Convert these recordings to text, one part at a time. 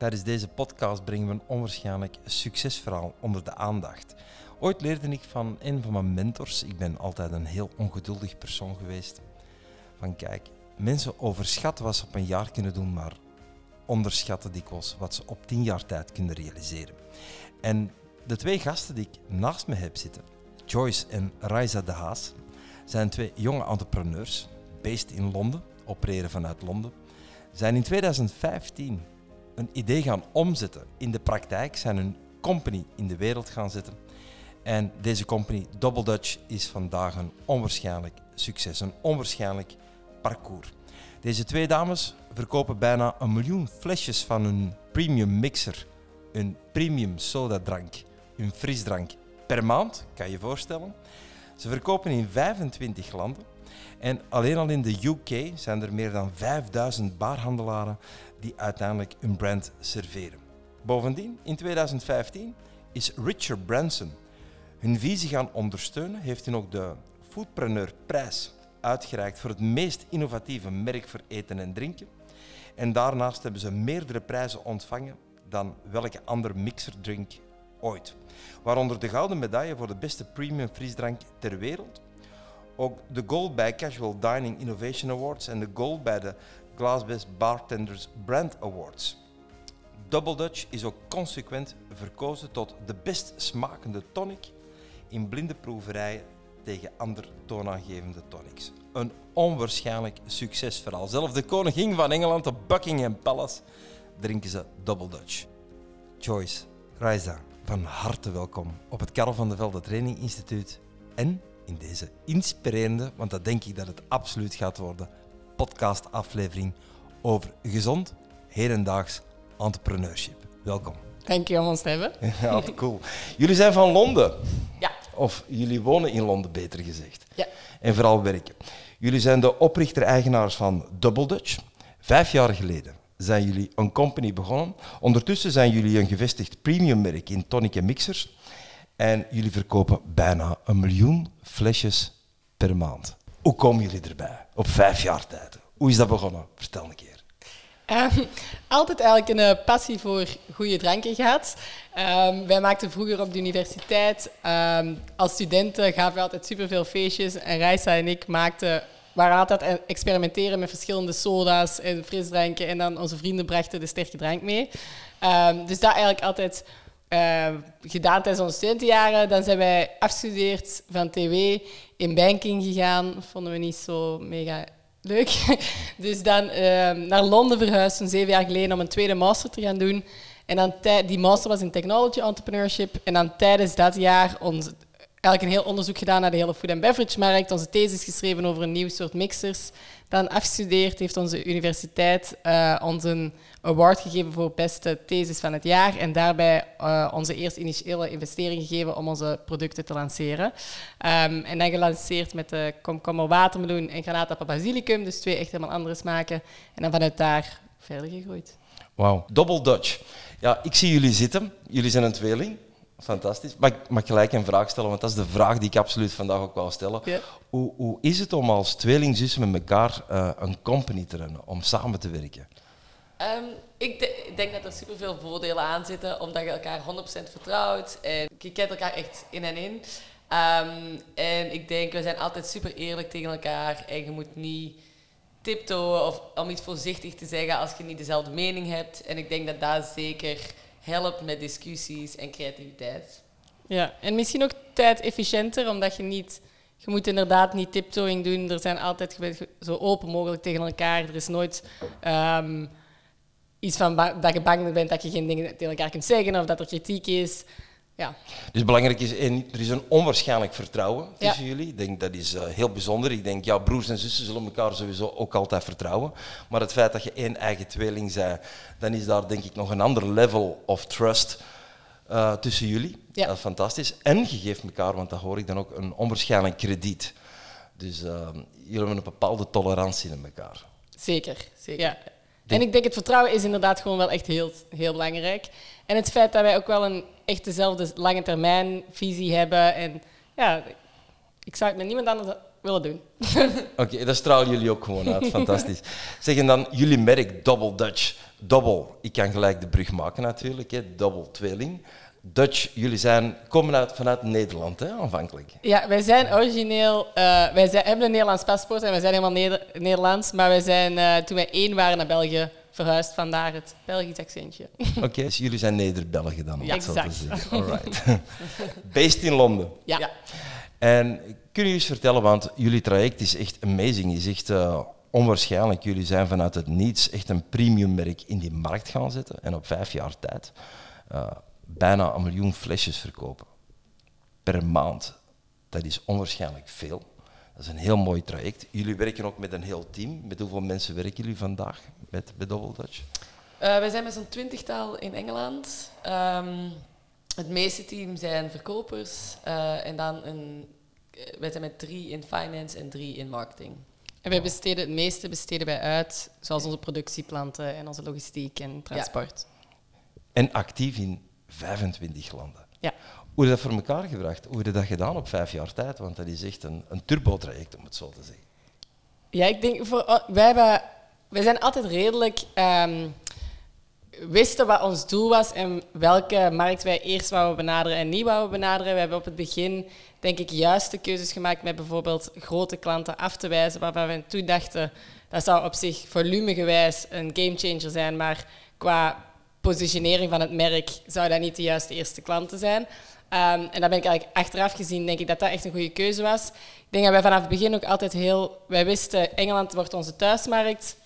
Tijdens deze podcast brengen we een onwaarschijnlijk succesverhaal onder de aandacht. Ooit leerde ik van een van mijn mentors, ik ben altijd een heel ongeduldig persoon geweest, van kijk, mensen overschatten wat ze op een jaar kunnen doen, maar onderschatten dikwijls wat ze op tien jaar tijd kunnen realiseren. En de twee gasten die ik naast me heb zitten, Joyce en Raiza de Haas, zijn twee jonge entrepreneurs, based in Londen, opereren vanuit Londen. Zijn in 2015 een idee gaan omzetten in de praktijk, zijn een company in de wereld gaan zetten. En deze company, Double Dutch, is vandaag een onwaarschijnlijk succes, een onwaarschijnlijk parcours. Deze twee dames verkopen bijna een miljoen flesjes van hun premium mixer, een premium sodadrank, een frisdrank per maand, kan je je voorstellen. Ze verkopen in 25 landen. En alleen al in de UK zijn er meer dan 5000 baarhandelaren die uiteindelijk een brand serveren. Bovendien, in 2015 is Richard Branson hun visie gaan ondersteunen, heeft hij ook de Foodpreneur prijs uitgereikt voor het meest innovatieve merk voor eten en drinken. En daarnaast hebben ze meerdere prijzen ontvangen dan welke andere mixerdrink ooit. Waaronder de gouden medaille voor de beste premium frisdrank ter wereld. Ook de gold bij Casual Dining Innovation Awards en de gold bij de Glassbest Bartenders Brand Awards. Double Dutch is ook consequent verkozen tot de best smakende tonic in blinde proeverijen tegen ander toonaangevende tonics. Een onwaarschijnlijk succesverhaal. Zelfs de koningin van Engeland, de Buckingham Palace, drinken ze Double Dutch. Joyce, Raisa, van harte welkom op het Karel van de Velde Training Instituut en in deze inspirerende, want dat denk ik dat het absoluut gaat worden, podcastaflevering over gezond, hedendaags entrepreneurship. Welkom. Dank je om ons te hebben. Ja, cool. Jullie zijn van Londen. Ja. Of jullie wonen in Londen, beter gezegd. Ja. En vooral werken. Jullie zijn de oprichter-eigenaars van Double Dutch. Vijf jaar geleden zijn jullie een company begonnen. Ondertussen zijn jullie een gevestigd premiummerk in tonic en mixers. En jullie verkopen bijna een miljoen flesjes per maand. Hoe komen jullie erbij op vijf jaar tijd? Hoe is dat begonnen? Vertel een keer. Ehm, altijd eigenlijk een eh, passie voor goede dranken gehad. Ehm, wij maakten vroeger op de universiteit, ehm, als studenten gaven we altijd superveel feestjes. En Reisa en ik maakten, waren altijd experimenteren met verschillende soda's en frisdranken. En dan onze vrienden brachten de sterke drank mee. dus dat eigenlijk altijd gedaan tijdens onze studentenjaren. Dan zijn wij afgestudeerd van TW, in banking gegaan. Vonden we niet zo mega leuk. Dus dan ehm, naar Londen verhuisd, zeven jaar geleden, om een tweede master te gaan doen. En dan die master was in technology entrepreneurship. En dan tijdens dat jaar ons, eigenlijk een heel onderzoek gedaan naar de hele food and beverage markt. Onze thesis geschreven over een nieuw soort mixers. Dan afgestudeerd heeft onze universiteit uh, ons een award gegeven voor beste thesis van het jaar. En daarbij uh, onze eerste initiële investering gegeven om onze producten te lanceren. Um, en dan gelanceerd met de komkommer watermeloen en granaatappel basilicum. Dus twee echt helemaal andere smaken. En dan vanuit daar verder gegroeid. Wauw, Double Dutch. Ja, ik zie jullie zitten. Jullie zijn een tweeling. Fantastisch. Mag, mag ik gelijk een vraag stellen? Want dat is de vraag die ik absoluut vandaag ook wil stellen. Hoe, hoe is het om als tweelingzussen met elkaar uh, een company te runnen, om samen te werken? Um, ik, de, ik, denk dat er superveel voordelen aan zitten, omdat je elkaar 100% vertrouwt. En je kent elkaar echt in en in. Um, en ik denk, we zijn altijd super eerlijk tegen elkaar. En je moet niet tiptoeën of om iets voorzichtig te zeggen als je niet dezelfde mening hebt. En ik denk dat dat zeker helpt met discussies en creativiteit. Ja, en misschien ook tijd efficiënter, omdat je niet... Je moet inderdaad niet tiptoeing doen. Er zijn altijd zo open mogelijk tegen elkaar. Er is nooit um, iets van dat je bang bent dat je geen dingen tegen elkaar kunt zeggen of dat er kritiek is. Ja. Dus belangrijk is, er is een onwaarschijnlijk vertrouwen tussen jullie. Ik denk dat is uh, heel bijzonder. Ik denk, ja, broers en zussen zullen elkaar sowieso ook altijd vertrouwen. Maar het feit dat je één eigen tweeling bent, dan is daar denk ik nog een ander level of trust uh, tussen jullie. Ja. Dat is fantastisch. En je geeft elkaar, want dat hoor ik dan ook, een onwaarschijnlijk krediet. Dus uh, jullie hebben een bepaalde tolerantie in elkaar. Zeker, zeker. Ja. En ik denk het vertrouwen is inderdaad gewoon wel echt heel, heel belangrijk. En het feit dat wij ook wel een echt dezelfde lange termijn visie hebben. En ja, ik zou het met niemand anders willen doen. Oké, dat stralen jullie ook gewoon uit. Fantastisch. Zeggen dan, jullie merk Double Dutch. Double, ik kan gelijk de brug maken natuurlijk, hè. double tweeling. Dutch, jullie zijn, komen uit, vanuit Nederland, hè, aanvankelijk. Ja, wij zijn origineel... eh, wij zijn, hebben een Nederlands paspoort en wij zijn helemaal Neder- Nederlands. Maar wij zijn, eh, toen wij één waren naar België, verhuisd. Vandaar het Belgisch accentje. Oké, dus jullie zijn Neder-Belgen dan, om Ja, het zo te exact. zeggen. Alright. Based in Londen. Ja. Ja. En kunnen jullie eens vertellen, want jullie traject is echt amazing, is echt eh, onwaarschijnlijk. Jullie zijn vanuit het niets echt een premium merk in die markt gaan zetten en op vijf jaar tijd eh, bijna een miljoen flesjes verkopen per maand. Dat is onwaarschijnlijk veel. Dat is een heel mooi traject. Jullie werken ook met een heel team. Met hoeveel mensen werken jullie vandaag met, met Double Dutch? Eh, wij zijn met zo'n twintigtal in Engeland. Ehm, het meeste team zijn verkopers. eh, en dan een, eh, wij zijn met drie in finance en drie in marketing. En wij besteden het meeste besteden wij uit, zoals onze productieplanten en onze logistiek en transport. En actief in 25 landen. Ja. Hoe je dat voor elkaar gebracht? Hoe heb je dat gedaan op vijf jaar tijd? Want dat is echt een, een turbo-traject, om het zo te zeggen. Ja, ik denk, voor, oh, wij, hebben, zijn altijd redelijk... ehm, wisten wat ons doel was en welke markt wij eerst wouden benaderen en niet wouden benaderen. We hebben op het begin, denk ik, juiste keuzes gemaakt met bijvoorbeeld grote klanten af te wijzen, waarvan we toen dachten, dat zou op zich volumegewijs een gamechanger zijn, maar qua positionering van het merk zou dat niet de juiste eerste klanten zijn. Ehm, en daar ben ik eigenlijk achteraf gezien, denk ik dat dat echt een goede keuze was. Ik denk dat wij vanaf het begin ook altijd heel... Wij wisten, Engeland wordt onze thuismarkt.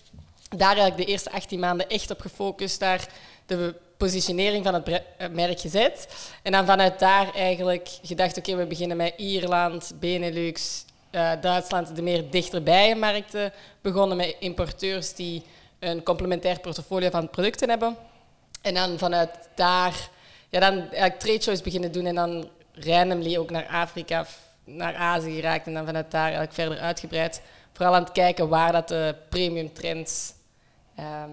Daar eigenlijk de eerste 18 maanden echt op gefocust, daar de positionering van het eh, merk gezet. En dan vanuit daar eigenlijk gedacht, oké, we beginnen met Ierland, Benelux, eh, Duitsland, de meer dichterbij markten. Begonnen met importeurs die een complementair portfolio van producten hebben. En dan vanuit daar, ja, dan trade shows beginnen doen en dan randomly ook naar Afrika, naar Azië geraakt en dan vanuit daar eigenlijk verder uitgebreid. Vooral aan het kijken waar dat de premium trends ehm,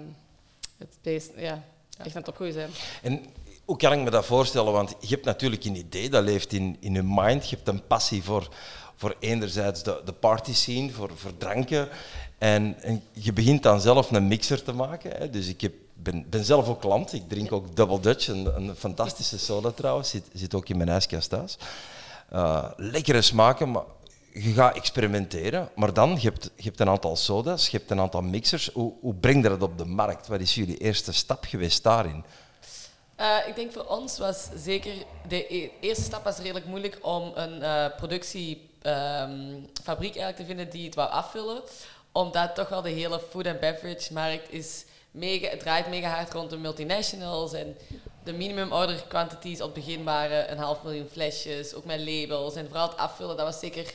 het beest, ja, echt aan het opgroeien zijn. En hoe kan ik me dat voorstellen? Want je hebt natuurlijk een idee, dat leeft in, in je mind. Je hebt een passie voor, voor enerzijds de, de party scene, voor, voor dranken. En, en je begint dan zelf een mixer te maken. Hè. Dus ik heb, ben, ben zelf ook klant. Ik drink ook Double Dutch, een, een fantastische soda trouwens. Zit, zit ook in mijn ijskast thuis. Eh, lekkere smaken, maar je gaat experimenteren. Maar dan, je hebt, je hebt een aantal soda's, je hebt een aantal mixers. Hoe, hoe breng je dat op de markt? Wat is jullie eerste stap geweest daarin? Eh, ik denk voor ons was zeker de e- eerste stap was redelijk moeilijk om een eh, productiefabriek eigenlijk te vinden die het wou afvullen. Omdat toch wel de hele food and beverage markt is mega, het draait mega hard rond de multinationals en de minimum order quantities op het begin waren een half miljoen flesjes, ook met labels en vooral het afvullen, dat was zeker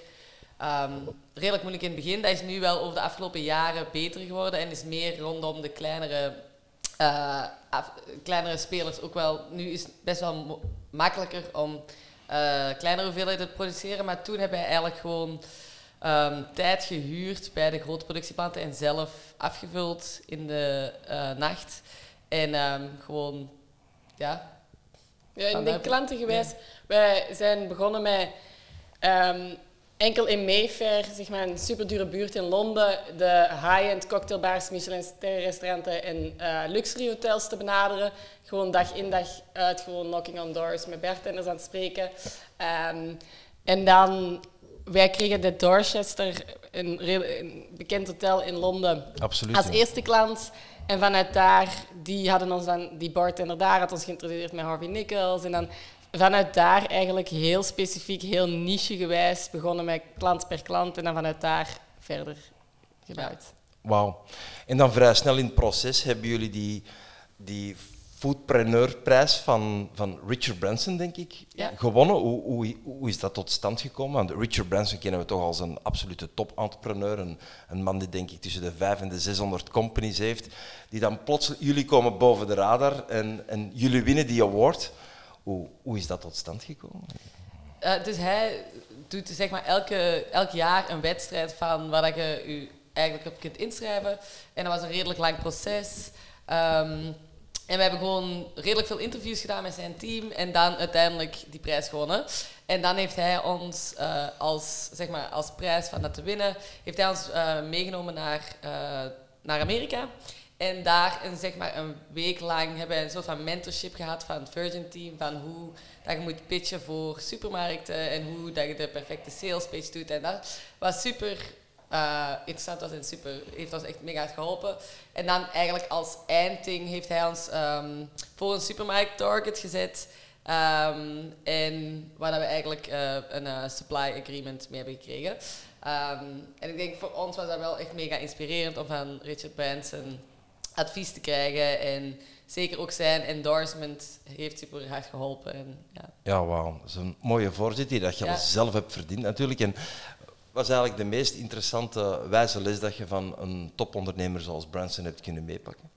ehm, redelijk moeilijk in het begin. Dat is nu wel over de afgelopen jaren beter geworden en is meer rondom de kleinere eh, kleinere spelers ook wel. Nu is het best wel makkelijker om eh, kleinere hoeveelheden te produceren. Maar toen hebben wij eigenlijk gewoon ehm, tijd gehuurd bij de grote productieplanten en zelf afgevuld in de eh, nacht. En ehm, gewoon, ja. Ja, ik denk klantengewijs. Wij zijn begonnen met ehm, enkel in Mayfair, zeg maar een superdure buurt in Londen, de high-end cocktailbars, Michelin-sterrenrestauranten en eh, luxury hotels te benaderen. Gewoon dag in dag uit, gewoon knocking on doors, met bartenders aan het spreken. En dan, wij kregen de Dorchester, een, bekend hotel in Londen, Absoluut. als eerste klant. En vanuit daar, die hadden ons dan, die bartender daar had ons geïntroduceerd met Harvey Nichols. En dan vanuit daar eigenlijk heel specifiek, heel nichegewijs begonnen met klant per klant. En dan vanuit daar verder gebouwd. Wauw. En dan vrij snel in het proces hebben jullie die, die Foodpreneur-prijs van, van Richard Branson, denk ik, Ja. gewonnen. Hoe, hoe, hoe is dat tot stand gekomen? Want Richard Branson kennen we toch als een absolute top-entrepreneur. Een, een man die denk ik tussen de 500 en de 600 companies heeft. Die dan plots, jullie komen boven de radar en, en jullie winnen die award. Hoe, hoe is dat tot stand gekomen? Eh, dus hij doet zeg maar elke, elk jaar een wedstrijd van waar dat je je eigenlijk op kunt inschrijven. En dat was een redelijk lang proces. Ehm, En we hebben gewoon redelijk veel interviews gedaan met zijn team en dan uiteindelijk die prijs gewonnen. En dan heeft hij ons uh, als, zeg maar, als prijs van dat te winnen, heeft hij ons uh, meegenomen naar, uh, naar Amerika. En daar een, zeg maar, een week lang hebben we een soort van mentorship gehad van het Virgin Team. Van hoe dat je moet pitchen voor supermarkten en hoe dat je de perfecte sales pitch doet. En dat was super uh, interessant was en super, heeft ons echt mega geholpen. En dan eigenlijk als eindding heeft hij ons um, voor een supermarkt target gezet. Um, en waar we eigenlijk uh, een uh, supply agreement mee hebben gekregen. Um, en ik denk voor ons was dat wel echt mega inspirerend om van Richard Branson advies te krijgen. En zeker ook zijn endorsement heeft super hard geholpen. En, ja, ja wauw. Dat is een mooie voorzet die dat je ja. zelf hebt verdiend natuurlijk. En was eigenlijk de meest interessante wijze les dat je van een topondernemer zoals Branson hebt kunnen meepakken?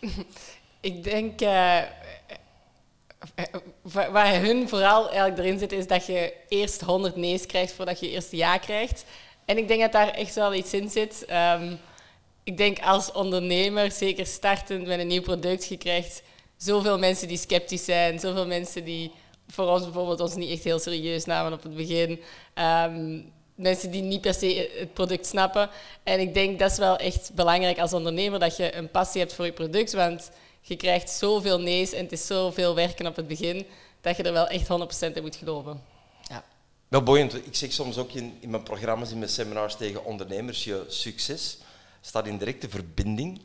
Ik denk, uh, waar hun vooral eigenlijk erin zit, is dat je eerst 100 nee's krijgt voordat je eerst ja krijgt. En ik denk dat daar echt wel iets in zit. Um, ik denk als ondernemer, zeker startend met een nieuw product, je krijgt zoveel mensen die sceptisch zijn, zoveel mensen die voor ons bijvoorbeeld ons niet echt heel serieus namen op het begin. Um, mensen die niet per se het product snappen. En ik denk dat is wel echt belangrijk als ondernemer dat je een passie hebt voor je product, want je krijgt zoveel nee's en het is zoveel werken op het begin dat je er wel echt 100% in moet geloven. Ja. Wel boeiend. Ik zeg soms ook in, in mijn programma's, in mijn seminars tegen ondernemers, je succes staat in directe verbinding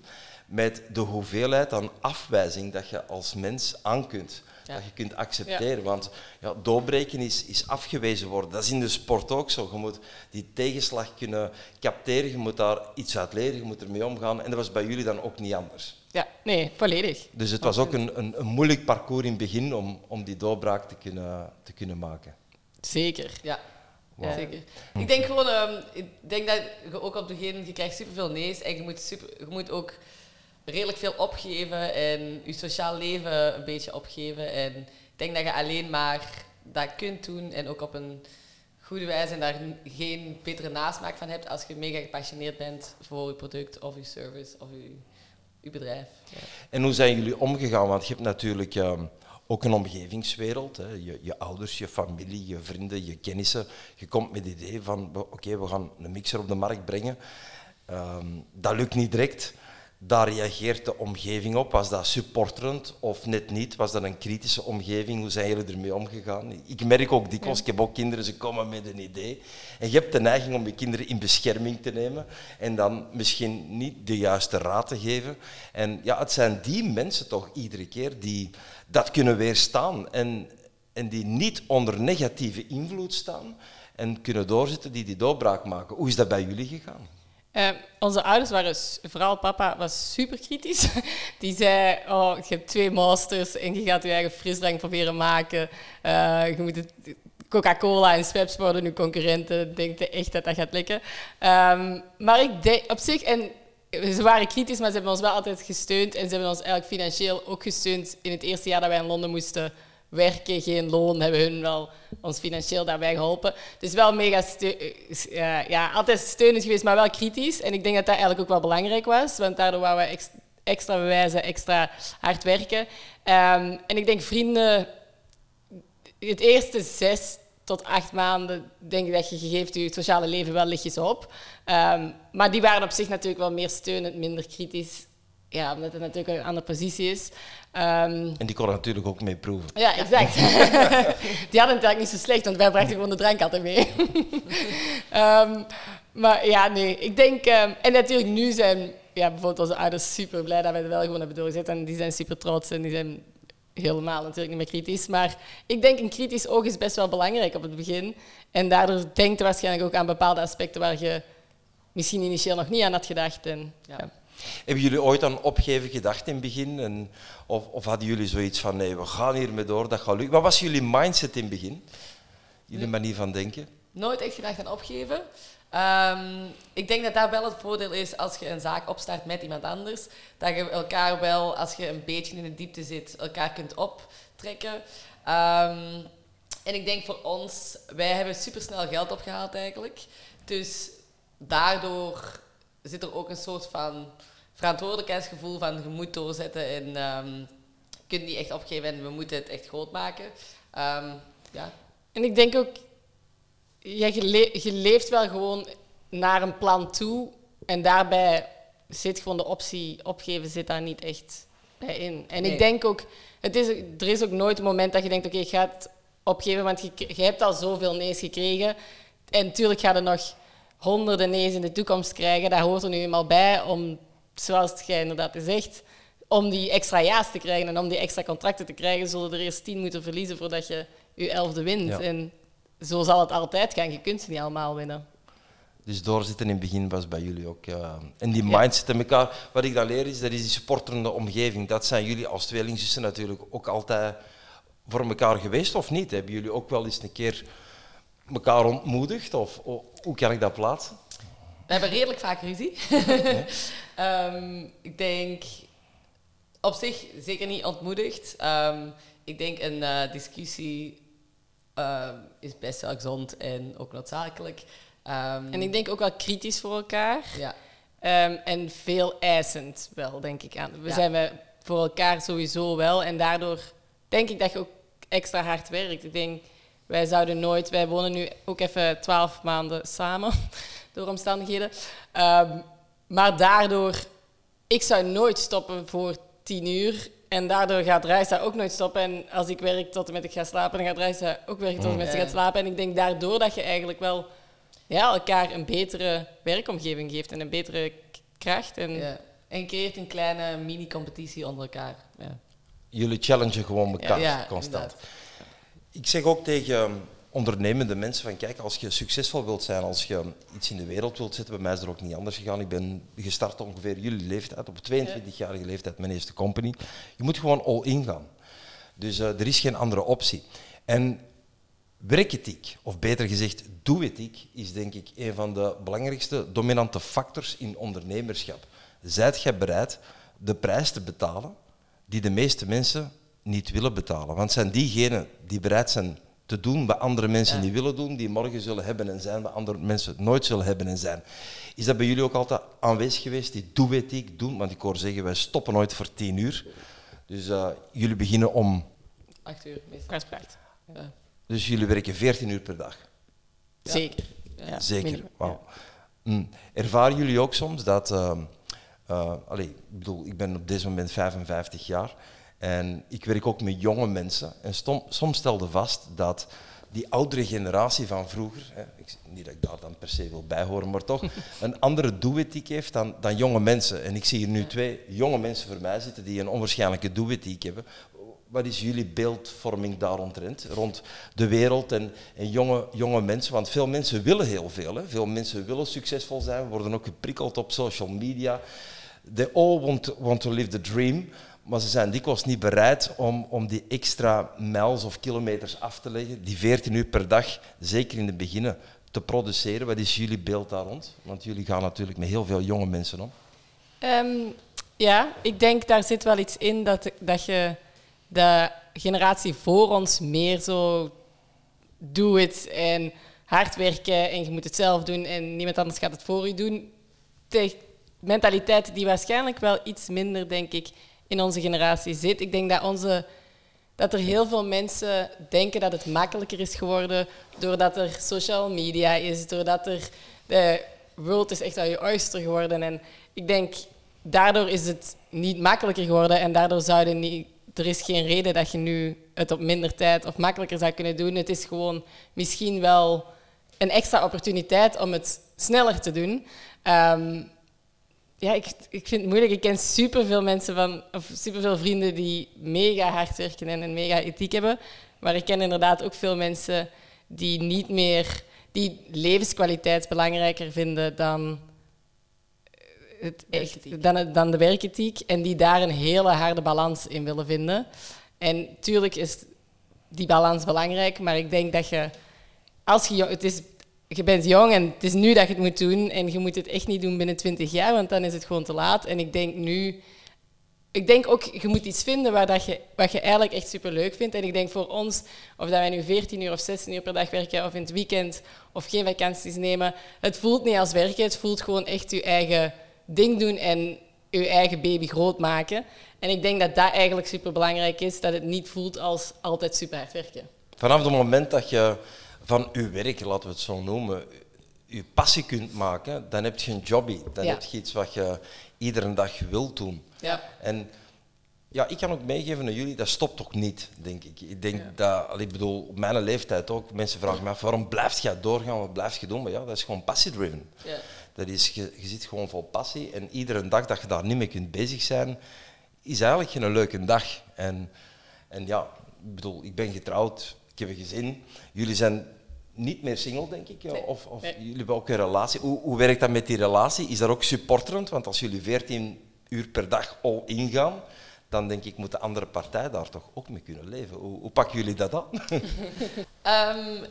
met de hoeveelheid aan afwijzing dat je als mens aan kunt. Dat je kunt accepteren. Want ja, doorbreken is, is afgewezen worden. Dat is in de sport ook zo. Je moet die tegenslag kunnen capteren. Je moet daar iets uit leren. Je moet ermee omgaan. En dat was bij jullie dan ook niet anders. Ja, nee, volledig. Dus het was ook een, een, een moeilijk parcours in het begin om, om die doorbraak te kunnen, te kunnen maken. Zeker. Ja. Ja. Zeker. Ik denk gewoon, um, ik denk dat je ook op het begin, je krijgt superveel nee's en je moet, super, je moet ook redelijk veel opgeven en je sociaal leven een beetje opgeven. En ik denk dat je alleen maar dat kunt doen en ook op een goede wijze en daar geen betere nasmaak van hebt als je mega gepassioneerd bent voor je product of je service of je, bedrijf. Ja. En hoe zijn jullie omgegaan? Want je hebt natuurlijk um, ook een omgevingswereld. Hè. Je, je, ouders, je familie, je vrienden, je kennissen. Je komt met het idee van, oké, we gaan een mixer op de markt brengen. Um, dat lukt niet direct. Daar reageert de omgeving op. Was dat supporterend of net niet? Was dat een kritische omgeving? Hoe zijn jullie ermee omgegaan? Ik merk ook dikwijls, ik heb ook kinderen, ze komen met een idee. En je hebt de neiging om je kinderen in bescherming te nemen en dan misschien niet de juiste raad te geven. En ja, het zijn die mensen toch iedere keer die dat kunnen weerstaan en, en die niet onder negatieve invloed staan en kunnen doorzetten, die die doorbraak maken. Hoe is dat bij jullie gegaan? Uh, onze ouders waren, vooral papa, was super kritisch. Die zei, oh, je hebt twee masters en je gaat je eigen frisdrank proberen maken. Uh, je moet het, Coca-Cola en Schweppes worden nu concurrenten. Denk je echt dat dat gaat lukken? Um, maar ik denk op zich, en ze waren kritisch, maar ze hebben ons wel altijd gesteund. En ze hebben ons eigenlijk financieel ook gesteund in het eerste jaar dat wij in Londen moesten werken, geen loon, hebben hun wel ons financieel daarbij geholpen. Dus wel mega uh, ja, altijd steunend geweest, maar wel kritisch. En ik denk dat dat eigenlijk ook wel belangrijk was, want daardoor waren we extra bewijzen, extra hard werken. Um, en ik denk vrienden, het eerste zes tot acht maanden denk ik dat je geeft je sociale leven wel lichtjes op. Um, maar die waren op zich natuurlijk wel meer steunend, minder kritisch. Ja, omdat het natuurlijk een andere positie is. Um, en die konden natuurlijk ook mee proeven. Ja, exact. die hadden het eigenlijk niet zo slecht, want wij brachten gewoon de drank altijd mee. um, maar ja, nee, ik denk... Um, en natuurlijk nu zijn ja, bijvoorbeeld onze ouders super blij dat wij het wel gewoon hebben doorgezet. En die zijn super trots en die zijn helemaal natuurlijk niet meer kritisch. Maar ik denk een kritisch oog is best wel belangrijk op het begin. En daardoor denkt je waarschijnlijk ook aan bepaalde aspecten waar je misschien initieel nog niet aan had gedacht. En, ja. Hebben jullie ooit aan opgeven gedacht in het begin? En, of, of, hadden jullie zoiets van, nee, we gaan hiermee door, dat gaat lukken? Wat was jullie mindset in het begin? Jullie manier van denken? Nooit echt gedacht aan opgeven. Um, ik denk dat dat wel het voordeel is als je een zaak opstart met iemand anders. Dat je elkaar wel, als je een beetje in de diepte zit, elkaar kunt optrekken. Um, en ik denk voor ons, wij hebben supersnel geld opgehaald eigenlijk. Dus daardoor zit er ook een soort van verantwoordelijkheidsgevoel van je moet doorzetten en ehm, je kunt niet echt opgeven en we moeten het echt groot maken. Ehm, ja. En ik denk ook, ja, je, le- je leeft wel gewoon naar een plan toe. En daarbij zit gewoon de optie opgeven zit daar niet echt bij in. En Nee. ik denk ook, het is, er is ook nooit een moment dat je denkt, oké, ik ga het opgeven, want je, je hebt al zoveel nee's gekregen. En natuurlijk ga je nog honderden nee's in de toekomst krijgen. Daar hoort er nu eenmaal bij om, zoals jij inderdaad zegt, om die extra ja's te krijgen en om die extra contracten te krijgen, zullen er eerst tien moeten verliezen voordat je je elfde wint. Ja. En zo zal het altijd gaan. Je kunt ze niet allemaal winnen. Dus doorzitten in het begin was bij jullie ook. eh, en die mindset en elkaar. Wat ik dan leer is, dat is die supporterende omgeving. Dat zijn jullie als tweelingzussen natuurlijk ook altijd voor elkaar geweest of niet? Hebben jullie ook wel eens een keer elkaar ontmoedigd? Of o- hoe kan ik dat plaatsen? We hebben redelijk vaak ruzie. Ehm, ik denk op zich zeker niet ontmoedigd. Ehm, ik denk een eh, discussie ehm, is best wel gezond en ook noodzakelijk. Ehm, En ik denk ook wel kritisch voor elkaar. ja, Ehm, en veel eisend wel, denk ik aan. We Ja. zijn we voor elkaar sowieso wel. En daardoor denk ik dat je ook extra hard werkt. Ik denk, wij zouden nooit... Wij wonen nu ook even twaalf maanden samen, door omstandigheden. Ehm, maar daardoor... Ik zou nooit stoppen voor tien uur. En daardoor gaat Reisa ook nooit stoppen. En als ik werk tot en met ik ga slapen, dan gaat Reisa ook werken tot en met ze Ja. gaat slapen. En ik denk daardoor dat je eigenlijk wel ja, elkaar een betere werkomgeving geeft en een betere kracht. En ja. En creëert een kleine mini-competitie onder elkaar. Ja. Jullie challengen gewoon elkaar Ja, constant. inderdaad. Ik zeg ook tegen ondernemende mensen van kijk, als je succesvol wilt zijn, als je iets in de wereld wilt zetten, bij mij is er ook niet anders gegaan. Ik ben gestart ongeveer jullie leeftijd, op 22-jarige leeftijd, mijn eerste company. Je moet gewoon all in gaan. Dus eh, er is geen andere optie. En werkethiek, of beter gezegd doe-ethiek, is denk ik een van de belangrijkste dominante factors in ondernemerschap. Zijt jij bereid de prijs te betalen die de meeste mensen niet willen betalen? Want het zijn diegenen die bereid zijn te doen wat andere mensen Ja. niet willen doen, die morgen zullen hebben en zijn wat andere mensen nooit zullen hebben en zijn. Is dat bij jullie ook altijd aanwezig geweest, die doe-ethiek doen? Want ik hoor zeggen, wij stoppen nooit voor tien uur. Dus eh, jullie beginnen om... Acht uur meestal. Ja. Dus jullie werken 14 uur per dag. Ja. Zeker. Zeker. Wauw. Mm. Ervaren jullie ook soms dat. ehm, eh, allee, ik bedoel, ik ben op dit moment 55 jaar en ik werk ook met jonge mensen. En stom- soms stelde vast dat die oudere generatie van vroeger, hè, ik, niet dat ik daar dan per se wil bijhoren, maar toch een andere doe-ethiek heeft dan, dan jonge mensen. En ik zie hier nu twee jonge mensen voor mij zitten die een onwaarschijnlijke doe-ethiek hebben. Wat is jullie beeldvorming daaromtrent, rond de wereld en, en jonge, jonge mensen? Want veel mensen willen heel veel. Hè? Veel mensen willen succesvol zijn, worden ook geprikkeld op social media. They all want to, want to live the dream, maar ze zijn dikwijls niet bereid om, om die extra miles of kilometers af te leggen, die 14 uur per dag, zeker in het begin, te produceren. Wat is jullie beeld daar rond? Want jullie gaan natuurlijk met heel veel jonge mensen om. Ehm, ja, ik denk daar zit wel iets in dat, dat je de generatie voor ons meer zo doe het en hard werken en je moet het zelf doen en niemand anders gaat het voor je doen. De mentaliteit die waarschijnlijk wel iets minder, denk ik, in onze generatie zit. Ik denk dat, onze, dat er heel veel mensen denken dat het makkelijker is geworden doordat er social media is, doordat er de world is echt wel je oyster geworden. En ik denk, daardoor is het niet makkelijker geworden en daardoor zouden niet... Er is geen reden dat je nu het op minder tijd of makkelijker zou kunnen doen. Het is gewoon misschien wel een extra opportuniteit om het sneller te doen. Ehm, ja, ik, ik vind het moeilijk. Ik ken superveel mensen van, of superveel vrienden die mega hard werken en een mega ethiek hebben. Maar ik ken inderdaad ook veel mensen die niet meer, die levenskwaliteit belangrijker vinden dan, het echt, dan, het- dan de werkethiek. En die daar een hele harde balans in willen vinden. En tuurlijk is die balans belangrijk, maar ik denk dat je, als je, het is, je bent jong en het is nu dat je het moet doen en je moet het echt niet doen binnen 20 jaar, want dan is het gewoon te laat. En ik denk nu, ik denk ook, je moet iets vinden waar dat je, wat je eigenlijk echt super leuk vindt. En ik denk voor ons, of dat wij nu 14 uur of 16 uur per dag werken, of in het weekend, of geen vakanties nemen, het voelt niet als werken, het voelt gewoon echt je eigen ding doen. En je eigen baby groot maken. En ik denk dat dat eigenlijk super belangrijk is, dat het niet voelt als altijd super hard werken. Vanaf het moment dat je van je werk, laten we het zo noemen, je passie kunt maken, dan heb je een jobby. Dan Ja. heb je iets wat je iedere dag wilt doen. Ja. En ja, ik kan ook meegeven aan jullie, dat stopt toch niet, denk ik. Ik denk dat, allee, ik bedoel, op mijn leeftijd ook, mensen vragen me af, waarom blijf je doorgaan, wat blijf je doen? Maar ja, dat is gewoon passie-driven. Ja. Dat is, je, je zit gewoon vol passie en iedere dag dat je daar niet mee kunt bezig zijn, is eigenlijk geen leuke dag. En, en ja, ik bedoel, ik ben getrouwd, ik heb een gezin. Jullie zijn niet meer single, denk ik? Nee. of, of Nee. jullie hebben ook een relatie. Hoe, hoe werkt dat met die relatie? Is dat ook supporterend? Want als jullie 14 uur per dag all in gaan, dan denk ik moet de andere partij daar toch ook mee kunnen leven. Hoe, hoe pakken jullie dat aan? Ehm,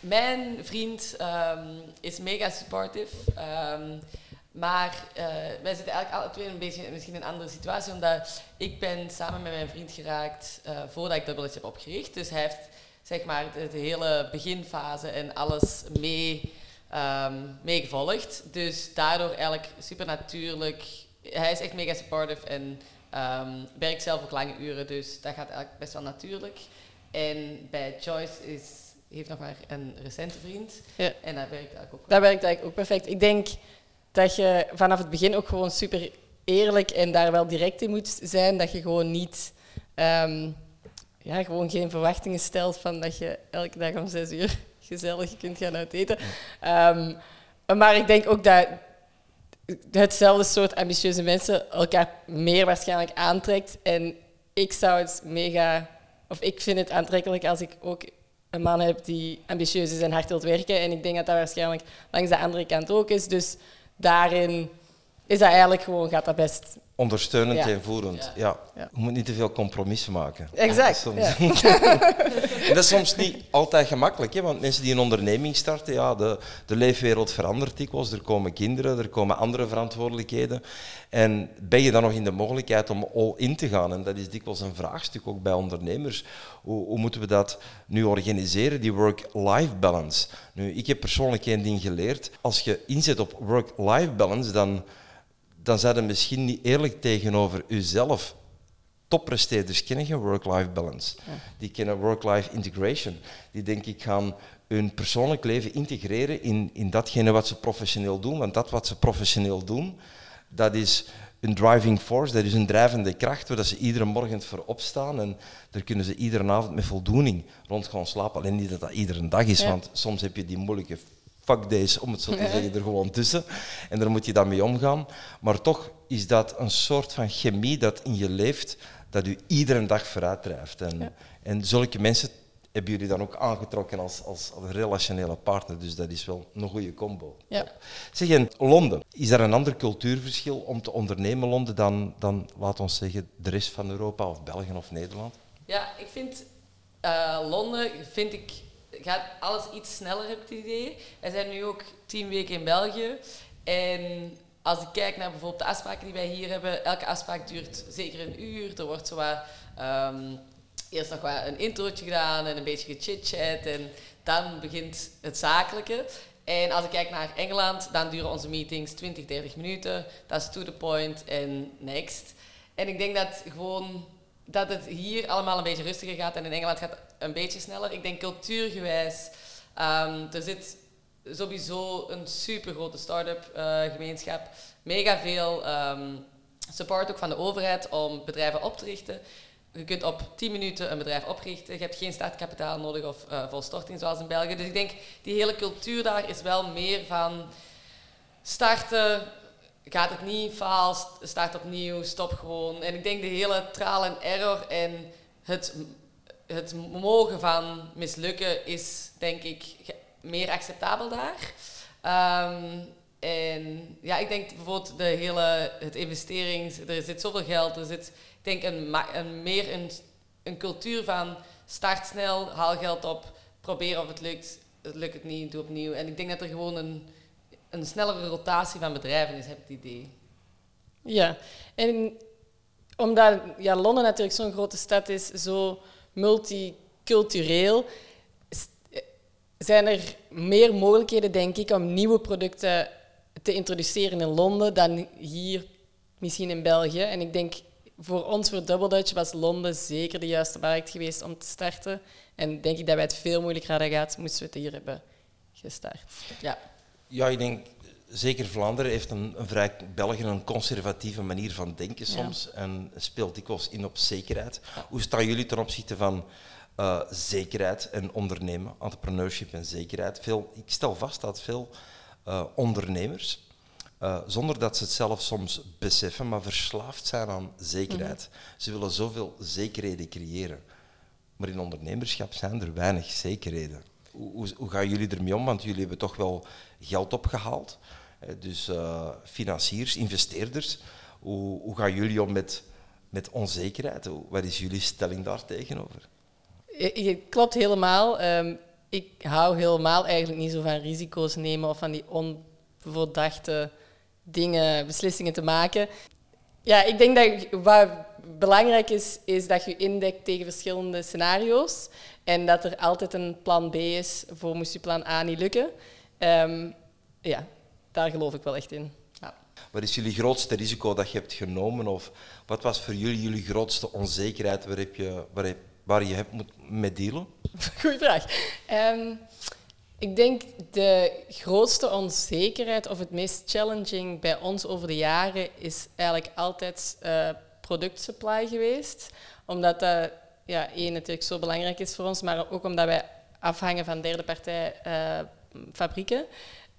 mijn vriend ehm, is mega supportive. ehm, maar eh, wij zitten eigenlijk alle twee een beetje misschien in een andere situatie, omdat ik ben samen met mijn vriend geraakt eh, voordat ik Double heb opgericht. Dus hij heeft zeg maar de, de hele beginfase en alles mee, meegevolgd. Dus daardoor eigenlijk super natuurlijk. Hij is echt mega supportive en ehm, werkt zelf ook lange uren, dus dat gaat eigenlijk best wel natuurlijk. En bij Joyce is, heeft nog maar een recente vriend. Ja. En dat werkt eigenlijk ook Dat werkt eigenlijk ook perfect. Ik denk dat je vanaf het begin ook gewoon super eerlijk en daar wel direct in moet zijn. Dat je gewoon niet, ehm, ja, gewoon geen verwachtingen stelt van dat je elke dag om zes uur gezellig kunt gaan uiteten. Ehm, maar ik denk ook dat hetzelfde soort ambitieuze mensen elkaar meer waarschijnlijk aantrekt. En ik zou het mega, of ik vind het aantrekkelijk als ik ook een man heb die ambitieus is en hard wil werken. En ik denk dat dat waarschijnlijk langs de andere kant ook is. Dus daarin is dat eigenlijk gewoon, gaat dat best. Ondersteunend Ja. en voerend. Ja. Je moet niet te veel compromissen maken. Exact. Soms. Ja. En dat is soms niet altijd gemakkelijk, hè? want mensen die een onderneming starten, ja, de, de leefwereld verandert dikwijls. Er komen kinderen, er komen andere verantwoordelijkheden. En ben je dan nog in de mogelijkheid om all in te gaan? En dat is dikwijls een vraagstuk ook bij ondernemers. Hoe, hoe moeten we dat nu organiseren, die work-life balance? Nu, ik heb persoonlijk één ding geleerd. Als je inzet op work-life balance, dan, dan zijn je misschien niet eerlijk tegenover jezelf toppresteerders kennen geen work-life balance. Die kennen work-life integration. Die denk ik gaan hun persoonlijk leven integreren in, in datgene wat ze professioneel doen. Want dat wat ze professioneel doen, dat is een driving force, dat is een drijvende kracht waar ze iedere morgen voor opstaan en daar kunnen ze iedere avond met voldoening rond gaan slapen. Alleen niet dat dat iedere dag is, Ja. want soms heb je die moeilijke fuck days, om het zo te zeggen, er gewoon tussen. En daar moet je dan mee omgaan. Maar toch is dat een soort van chemie dat in je leeft, dat u iedere dag vooruit drijft. En, Ja. en zulke mensen hebben jullie dan ook aangetrokken als, als, als relationele partner. Dus dat is wel een goede combo. Ja. Zeg, en Londen, is er een ander cultuurverschil om te ondernemen Londen dan, dan, laat ons zeggen, de rest van Europa of België of Nederland? Ja, ik vind eh, Londen, vind ik, gaat alles iets sneller, heb ik het idee. Wij zijn nu ook tien weken in België. En als ik kijk naar bijvoorbeeld de afspraken die wij hier hebben, elke afspraak duurt zeker een uur. Er wordt zo wat, ehm, eerst nog een introotje gedaan en een beetje gechit-chat. En dan begint het zakelijke. En als ik kijk naar Engeland, dan duren onze meetings 20, 30 minuten. Dat is to the point en next. En ik denk dat gewoon dat het hier allemaal een beetje rustiger gaat en in Engeland gaat een beetje sneller. Ik denk cultuurgewijs, ehm, er zit sowieso een super grote start-up eh, gemeenschap. Mega veel ehm, support ook van de overheid om bedrijven op te richten. Je kunt op 10 minuten een bedrijf oprichten. Je hebt geen startkapitaal nodig of eh volstorting zoals in België. Dus ik denk, die hele cultuur daar is wel meer van starten, gaat het niet, faal, st- start opnieuw, stop gewoon. En ik denk de hele trial en error en het, het mogen van mislukken is, denk ik, meer acceptabel daar. Ehm, en ja, ik denk bijvoorbeeld de hele, het investerings, er zit zoveel geld, er zit, ik denk een meer een, een cultuur van start snel, haal geld op, probeer of het lukt, het lukt het niet, doe opnieuw. En ik denk dat er gewoon een, een snellere rotatie van bedrijven is, heb ik het idee. Ja, en omdat ja, Londen natuurlijk zo'n grote stad is, zo multicultureel, zijn er meer mogelijkheden, denk ik, om nieuwe producten te introduceren in Londen dan hier misschien in België. En ik denk voor ons, voor Double Dutch, was Londen zeker de juiste markt geweest om te starten. En denk ik dat wij het veel moeilijker hadden gehad, moesten we het hier hebben gestart. Ja. Ja, ik denk zeker Vlaanderen heeft een, een vrij België een conservatieve manier van denken Ja. soms en speelt dikwijls in op zekerheid. Hoe staan jullie ten opzichte van eh, zekerheid en ondernemen, entrepreneurship en zekerheid? Veel, ik stel vast dat veel eh, ondernemers, eh, zonder dat ze het zelf soms beseffen, maar verslaafd zijn aan zekerheid. Ze willen zoveel zekerheden creëren. Maar in ondernemerschap zijn er weinig zekerheden. Hoe, hoe, hoe gaan jullie ermee om? Want jullie hebben toch wel geld opgehaald. Eh, Dus eh, financiers, investeerders. Hoe, hoe gaan jullie om met, met onzekerheid? Wat is jullie stelling daar tegenover? Je- klopt helemaal. Ehm, ik hou helemaal eigenlijk niet zo van risico's nemen of van die onverdachte dingen, beslissingen te maken. Ja, ik denk dat wat belangrijk is, is dat je indekt tegen verschillende scenario's en dat er altijd een plan B is voor moest je plan A niet lukken. Ehm, ja, daar geloof ik wel echt in. Ja. Wat is jullie grootste risico dat je hebt genomen? Of wat was voor jullie jullie grootste onzekerheid waar, heb je, waar, heb- waar je hebt moet mee dealen? Goeie vraag. Ehm, ik denk de grootste onzekerheid of het meest challenging bij ons over de jaren is eigenlijk altijd eh productsupply geweest. Omdat dat ja, één natuurlijk zo belangrijk is voor ons, maar ook omdat wij afhangen van derde partij eh, fabrieken.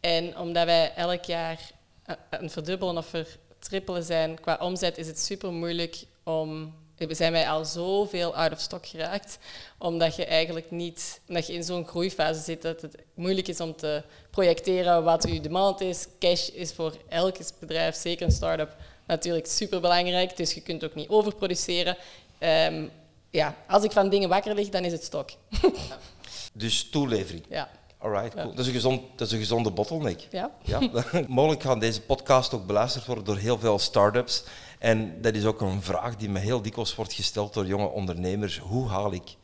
En omdat wij elk jaar eh, een verdubbelen of vertrippelen zijn qua omzet, is het super moeilijk om. Zijn wij al zoveel out of stock geraakt, omdat je eigenlijk niet, omdat je in zo'n groeifase zit, dat het moeilijk is om te projecteren wat uw demand is. Cash is voor elk bedrijf, zeker een start-up, natuurlijk super belangrijk, dus je kunt ook niet overproduceren. Ehm, ja, als ik van dingen wakker lig, dan is het stok. Dus toelevering. ja. Alright, Ja. cool. Dat, is een gezond, dat is een gezonde bottleneck. Ja. Ja, mogelijk gaan deze podcast ook beluisterd worden door heel veel start-ups. En dat is ook een vraag die me heel dikwijls wordt gesteld door jonge ondernemers. Hoe haal ik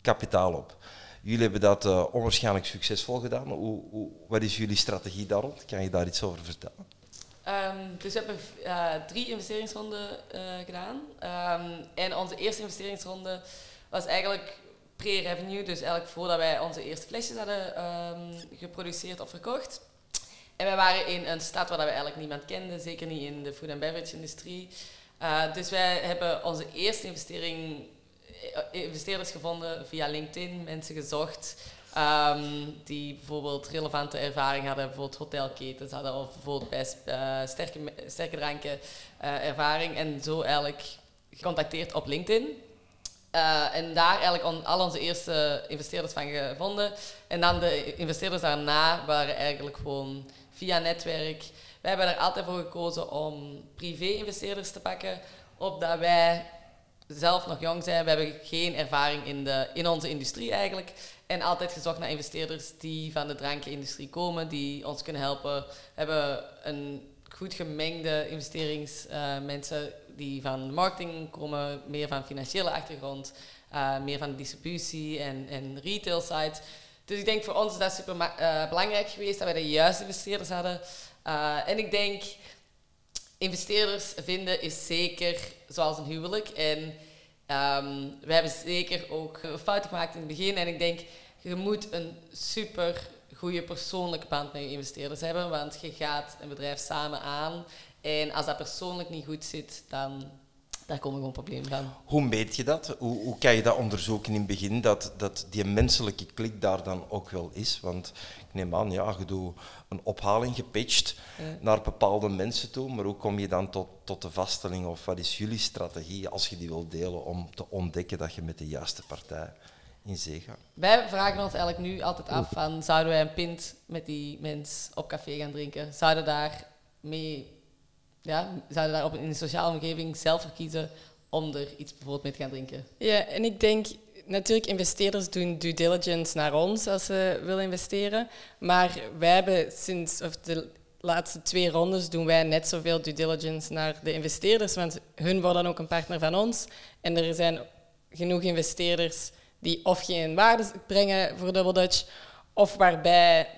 kapitaal op? Jullie hebben dat eh, onwaarschijnlijk succesvol gedaan. Hoe, hoe, wat is jullie strategie daar rond? Kan je daar iets over vertellen? Ehm, dus we hebben eh, drie investeringsronden eh, gedaan. Ehm, en onze eerste investeringsronde was eigenlijk pre-revenue, dus eigenlijk voordat wij onze eerste flesjes hadden ehm, geproduceerd of verkocht. En wij waren in een stad waar we eigenlijk niemand kenden, zeker niet in de food and beverage industrie. Eh, dus wij hebben onze eerste investering, eh, investeerders gevonden via LinkedIn, mensen gezocht ehm, die bijvoorbeeld relevante ervaring hadden, bijvoorbeeld hotelketens hadden of bijvoorbeeld bij eh, sterke, sterke dranken ervaring. En zo eigenlijk gecontacteerd op LinkedIn. Eh, en daar eigenlijk al onze eerste investeerders van gevonden. En dan de investeerders daarna waren eigenlijk gewoon via netwerk. Wij hebben er altijd voor gekozen om privé-investeerders te pakken, opdat wij zelf nog jong zijn. We hebben geen ervaring in, de, in onze industrie eigenlijk. En altijd gezocht naar investeerders die van de drankenindustrie komen, die ons kunnen helpen. We hebben een goed gemengde investeringsmensen die van marketing komen, meer van financiële achtergrond, eh, meer van distributie en, en retail side. Dus ik denk voor ons is dat super eh, belangrijk geweest dat wij de juiste investeerders hadden. Eh, en ik denk, investeerders vinden is zeker zoals een huwelijk. En ehm, we hebben zeker ook fouten gemaakt in het begin. En ik denk, je moet een super goede persoonlijke band met je investeerders hebben. Want je gaat een bedrijf samen aan. En als dat persoonlijk niet goed zit, dan daar komen gewoon problemen van. Hoe meet je dat? Hoe, hoe kan je dat onderzoeken in het begin, dat, dat die menselijke klik daar dan ook wel is? Want ik neem aan, ja, je doet een ophaling gepitcht Ja. naar bepaalde mensen toe, maar hoe kom je dan tot, tot de vaststelling of wat is jullie strategie als je die wilt delen om te ontdekken dat je met de juiste partij in zee gaat? Wij vragen ons eigenlijk nu altijd af van, zouden wij een pint met die mens op café gaan drinken? Zouden daar mee, ja, zouden daar op, in de sociale omgeving zelf voor kiezen om er iets bijvoorbeeld mee te gaan drinken? Ja, en ik denk natuurlijk investeerders doen due diligence naar ons als ze willen investeren. Maar wij hebben sinds of de laatste twee rondes doen wij net zoveel due diligence naar de investeerders, want hun worden ook een partner van ons. En er zijn genoeg investeerders die of geen waarde brengen voor Double Dutch, of waarbij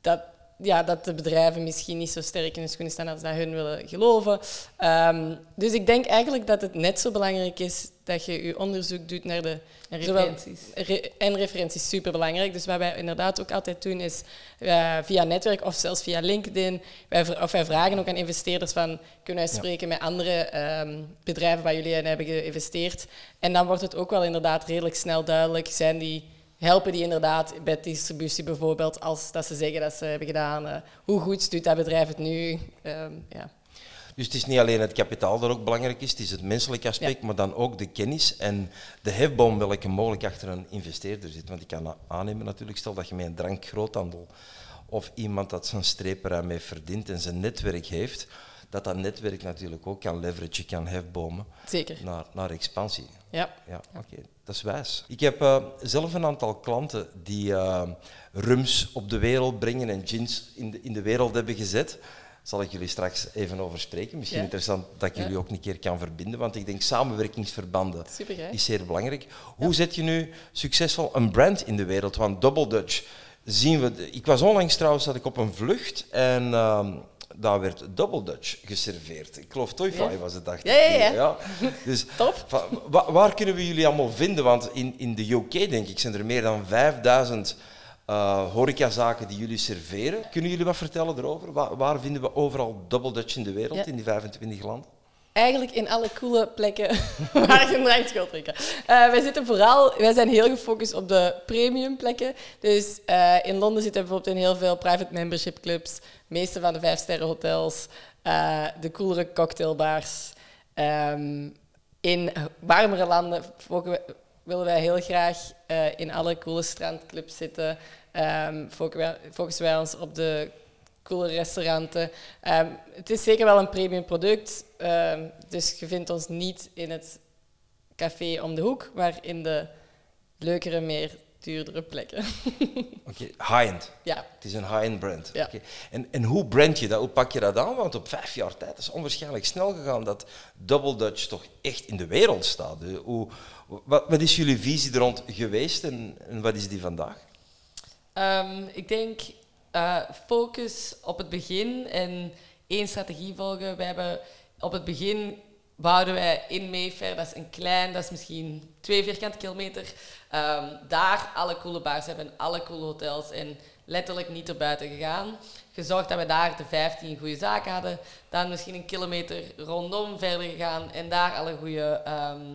dat ja, dat de bedrijven misschien niet zo sterk in hun schoenen staan als dat hun willen geloven. Ehm, dus ik denk eigenlijk dat het net zo belangrijk is dat je je onderzoek doet naar de... En zowel- referenties. re- en referenties super belangrijk. Dus wat wij inderdaad ook altijd doen is eh, via netwerk of zelfs via LinkedIn. Wij, of wij vragen ook aan investeerders van kunnen wij Ja. spreken met andere ehm, bedrijven waar jullie in hebben geïnvesteerd. En dan wordt het ook wel inderdaad redelijk snel duidelijk. Zijn die, helpen die inderdaad bij distributie bijvoorbeeld als dat ze zeggen dat ze hebben gedaan. eh, hoe goed doet dat bedrijf het nu? Ehm, ja. Dus het is niet alleen het kapitaal dat ook belangrijk is, het is het menselijke aspect, maar dan ook de kennis en de hefboom welke mogelijk achter een investeerder zit. Want ik kan aannemen natuurlijk, stel dat je met een drankgroothandel of iemand dat zijn streperij mee verdient en zijn netwerk heeft, dat dat netwerk natuurlijk ook kan leveragen, kan hefbomen Zeker. naar, naar expansie. Ja. Ja, oké, dat is wijs. Ik heb eh, zelf een aantal klanten die eh, rums op de wereld brengen en gins in de, in de wereld hebben gezet. Zal ik jullie straks even over spreken. Misschien Ja. interessant dat ik Ja. jullie ook een keer kan verbinden, want ik denk samenwerkingsverbanden Super, is zeer belangrijk. Hoe zet je nu succesvol een brand in de wereld? Want Double Dutch zien we... Ik was onlangs trouwens dat ik op een vlucht en ehm, daar werd Double Dutch geserveerd. Ik geloof Toy Fry Ja. was het, dacht Ja, ik. ja, ja. Dus Top. Wa- waar kunnen we jullie allemaal vinden? Want in, in de UK, denk ik, zijn er meer dan 5000 eh horecazaken die jullie serveren. Kunnen jullie wat vertellen erover? Waar, waar vinden we overal Double Dutch in de wereld, Ja. in die 25 landen? Eigenlijk in alle coole plekken waar je een drankje wilt drinken. Eh, wij zitten vooral, wij zijn heel gefocust op de premium plekken. Dus eh, in Londen zitten bijvoorbeeld in heel veel private membership clubs, meeste van de vijf sterren hotels, eh, de coolere cocktailbars. Ehm, in warmere landen willen wij heel graag in alle coole strandclubs zitten. Wij- focussen wij ons op de coole restauranten. Ehm, het is zeker wel een premium product, ehm, dus je vindt ons niet in het café om de hoek, maar in de leukere, meer duurdere plekken. Oké, high-end. ja, Het is een high-end brand. Ja. En, en hoe brand je dat? Hoe pak je dat aan? Want op vijf jaar tijd is het onwaarschijnlijk snel gegaan dat Double Dutch toch echt in de wereld staat. Hoe, wat, wat is jullie visie er rond geweest en, en wat is die vandaag? Ehm, ik denk eh, focus op het begin en één strategie volgen. We hebben op het begin wouden wij in Mayfair, dat is een klein, dat is misschien twee vierkante kilometer, ehm, daar alle coole bars hebben, alle coole hotels en letterlijk niet erbuiten gegaan. Gezorgd dat we daar de 15 goede zaken hadden, dan misschien een kilometer rondom verder gegaan en daar alle goede ehm,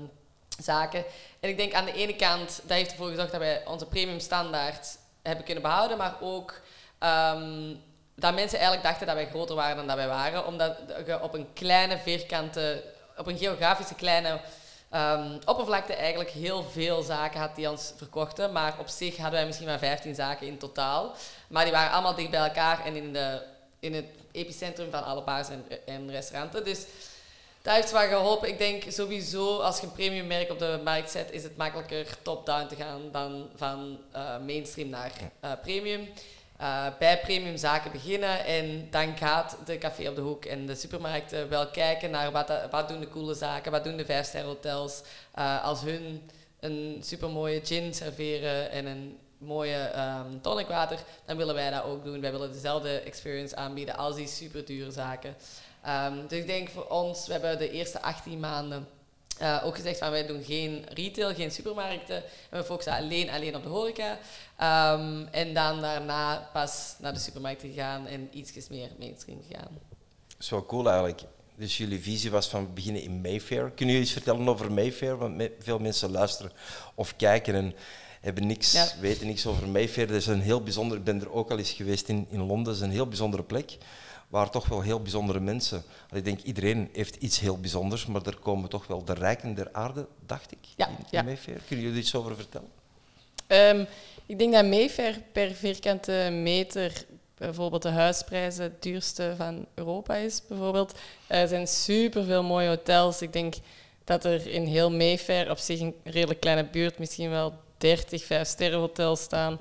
zaken. En ik denk aan de ene kant, dat heeft ervoor gezorgd dat wij onze premium standaard hebben kunnen behouden, maar ook ehm, dat mensen eigenlijk dachten dat wij groter waren dan dat wij waren, omdat je op een kleine vierkante, op een geografische kleine ehm, oppervlakte eigenlijk heel veel zaken had die ons verkochten, maar op zich hadden wij misschien maar 15 zaken in totaal, maar die waren allemaal dicht bij elkaar en in, de, in het epicentrum van alle bars en, en restauranten. Dus dat heeft wel geholpen. Ik denk sowieso, als je een premium merk op de markt zet, is het makkelijker top-down te gaan dan van eh, mainstream naar eh, premium. Eh, bij premium zaken beginnen en dan gaat de café op de hoek en de supermarkten wel kijken naar wat, dat- wat doen de coole zaken, wat doen de vijfster hotels. Eh, als hun een supermooie gin serveren en een mooie ehm tonic water, dan willen wij dat ook doen. Wij willen dezelfde experience aanbieden als die super dure zaken. Ehm, dus ik denk voor ons, we hebben de eerste 18 maanden eh, ook gezegd van wij doen geen retail, geen supermarkten. En we focussen alleen, alleen op de horeca. Ehm, en dan daarna pas naar de supermarkten gegaan en ietsjes meer mainstream gegaan. Dat is wel cool eigenlijk. Dus jullie visie was van beginnen in Mayfair. Kunnen jullie iets vertellen over Mayfair? Want me- veel mensen luisteren of kijken en hebben niks, Ja. weten niks over Mayfair. Dat is een heel bijzonder, ik ben er ook al eens geweest in, in Londen. Dat is een heel bijzondere plek waar toch wel heel bijzondere mensen... Ik denk iedereen heeft iets heel bijzonders, maar er komen toch wel de rijken der aarde, dacht ik, Ja, in, in ja. Mayfair. Kunnen jullie iets over vertellen? Ehm, ik denk dat Mayfair per vierkante meter bijvoorbeeld de huisprijzen het duurste van Europa is. Bijvoorbeeld. Er zijn superveel mooie hotels. Ik denk dat er in heel Mayfair, op zich een redelijk kleine buurt, misschien wel 30 vijf-sterren hotels staan.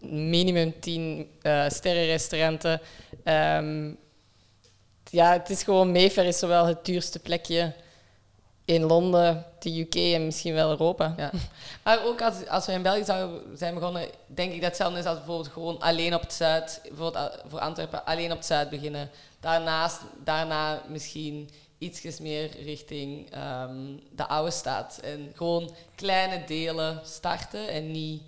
Minimum 10 eh sterrenrestauranten. Ehm, ja, het is gewoon Mayfair is zowel het duurste plekje in Londen, de UK en misschien wel Europa. Ja. Maar ook als, als we in België zouden zijn begonnen, denk ik dat hetzelfde is als bijvoorbeeld gewoon alleen op het zuid, bijvoorbeeld eh, voor Antwerpen, alleen op het zuid beginnen. Daarnaast, daarna misschien ietsjes meer richting ehm, de oude stad. En gewoon kleine delen starten en niet,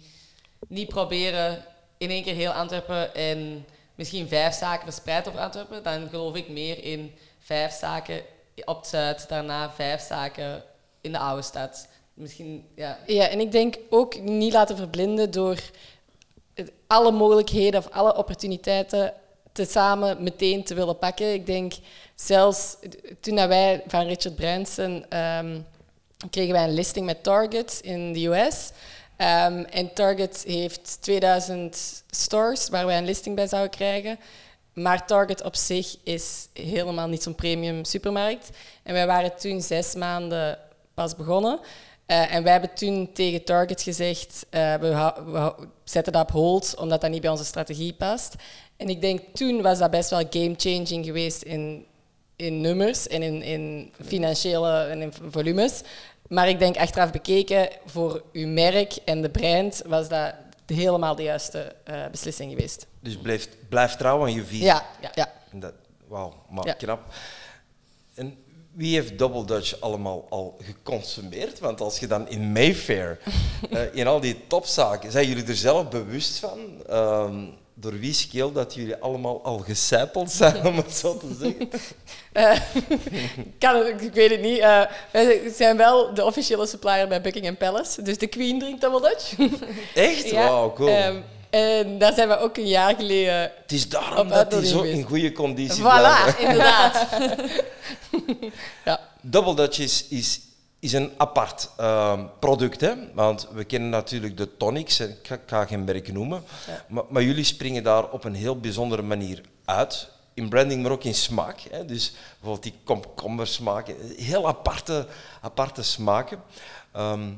niet proberen in één keer heel Antwerpen en misschien vijf zaken verspreid over Antwerpen. Dan geloof ik meer in vijf zaken op het zuid, daarna vijf zaken in de oude stad. Misschien, ja. Ja, en ik denk ook niet laten verblinden door alle mogelijkheden of alle opportuniteiten te samen meteen te willen pakken. Ik denk zelfs toen wij van Richard Branson ehm, kregen wij een listing met Target in de US. Ehm, en Target heeft 2000 stores waar wij een listing bij zouden krijgen. Maar Target op zich is helemaal niet zo'n premium supermarkt. En wij waren toen zes maanden pas begonnen. Eh, en wij hebben toen tegen Target gezegd, eh, we, we zetten dat op hold, omdat dat niet bij onze strategie past. En ik denk toen was dat best wel game-changing geweest in, in nummers en in, in financiële en in volumes. Maar ik denk achteraf bekeken, voor uw merk en de brand was dat helemaal de juiste eh, beslissing geweest. Dus blijf, blijf trouw aan je visie. Ja, Ja. Dat, wauw, maar Ja. knap. En wie heeft Double Dutch allemaal al geconsumeerd? Want als je dan in Mayfair, eh, in al die topzaken, zijn jullie er zelf bewust van? ehm, door wie skeel dat jullie allemaal al gecijpeld zijn, om het zo te zeggen? Eh, kan het, ik weet het niet. Eh, wij zijn wel de officiële supplier bij Buckingham Palace. Dus de Queen drinkt Double Dutch. Echt? Wauw, cool. Ehm, en daar zijn we ook een jaar geleden... het is daarom dat uitnodiging zo in goede conditie blijven. Voilà, inderdaad. Double Dutch is, is, is een apart ehm, product, hè? want we kennen natuurlijk de tonics, ik ga, ik ga geen merk noemen, Ja. maar, maar jullie springen daar op een heel bijzondere manier uit. In branding, maar ook in smaak. Hè? Dus bijvoorbeeld die komkommersmaken, heel aparte, aparte smaken. Ehm,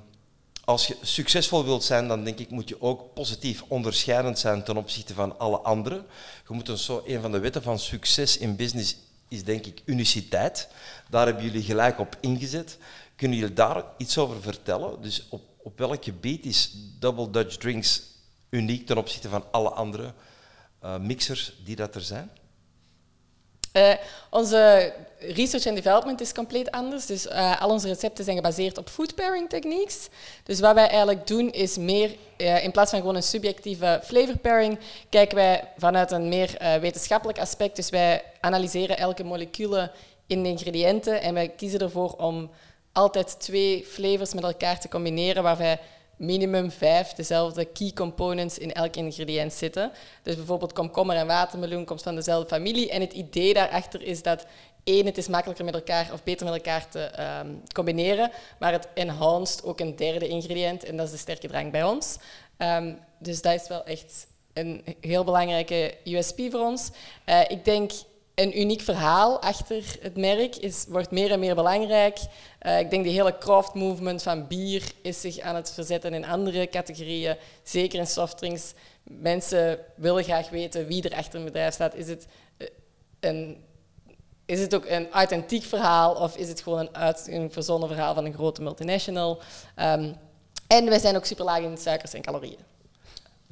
als je succesvol wilt zijn, dan denk ik moet je ook positief onderscheidend zijn ten opzichte van alle anderen. Je moet een, zo, een van de wetten van succes in business is denk ik uniciteit. Daar hebben jullie gelijk op ingezet. Kunnen jullie daar iets over vertellen? Dus op, op welk gebied is Double Dutch Drinks uniek ten opzichte van alle andere eh, mixers die dat er zijn? Eh, onze research en development is compleet anders. Dus eh, al onze recepten zijn gebaseerd op food pairing techniques. Dus wat wij eigenlijk doen is meer, in plaats van gewoon een subjectieve flavor pairing, kijken wij vanuit een meer wetenschappelijk aspect. Dus wij analyseren elke molecule in de ingrediënten en wij kiezen ervoor om altijd twee flavors met elkaar te combineren, waar wij minimum vijf dezelfde key components in elk ingrediënt zitten. Dus bijvoorbeeld komkommer en watermeloen komt van dezelfde familie. En het idee daarachter is dat één, het is makkelijker met elkaar of beter met elkaar te ehm, combineren, maar het enhanced ook een derde ingrediënt en dat is de sterke drank bij ons. Ehm, dus dat is wel echt een heel belangrijke USP voor ons. Eh, ik denk een uniek verhaal achter het merk is, wordt meer en meer belangrijk. Eh, ik denk de hele craft movement van bier is zich aan het verzetten in andere categorieën, zeker in softdrinks. Mensen willen graag weten wie er achter een bedrijf staat. Is het, eh, een, is het ook een authentiek verhaal of is het gewoon een, uit, verzonnen verhaal van een grote multinational? Ehm, en wij zijn ook super laag in suikers en calorieën.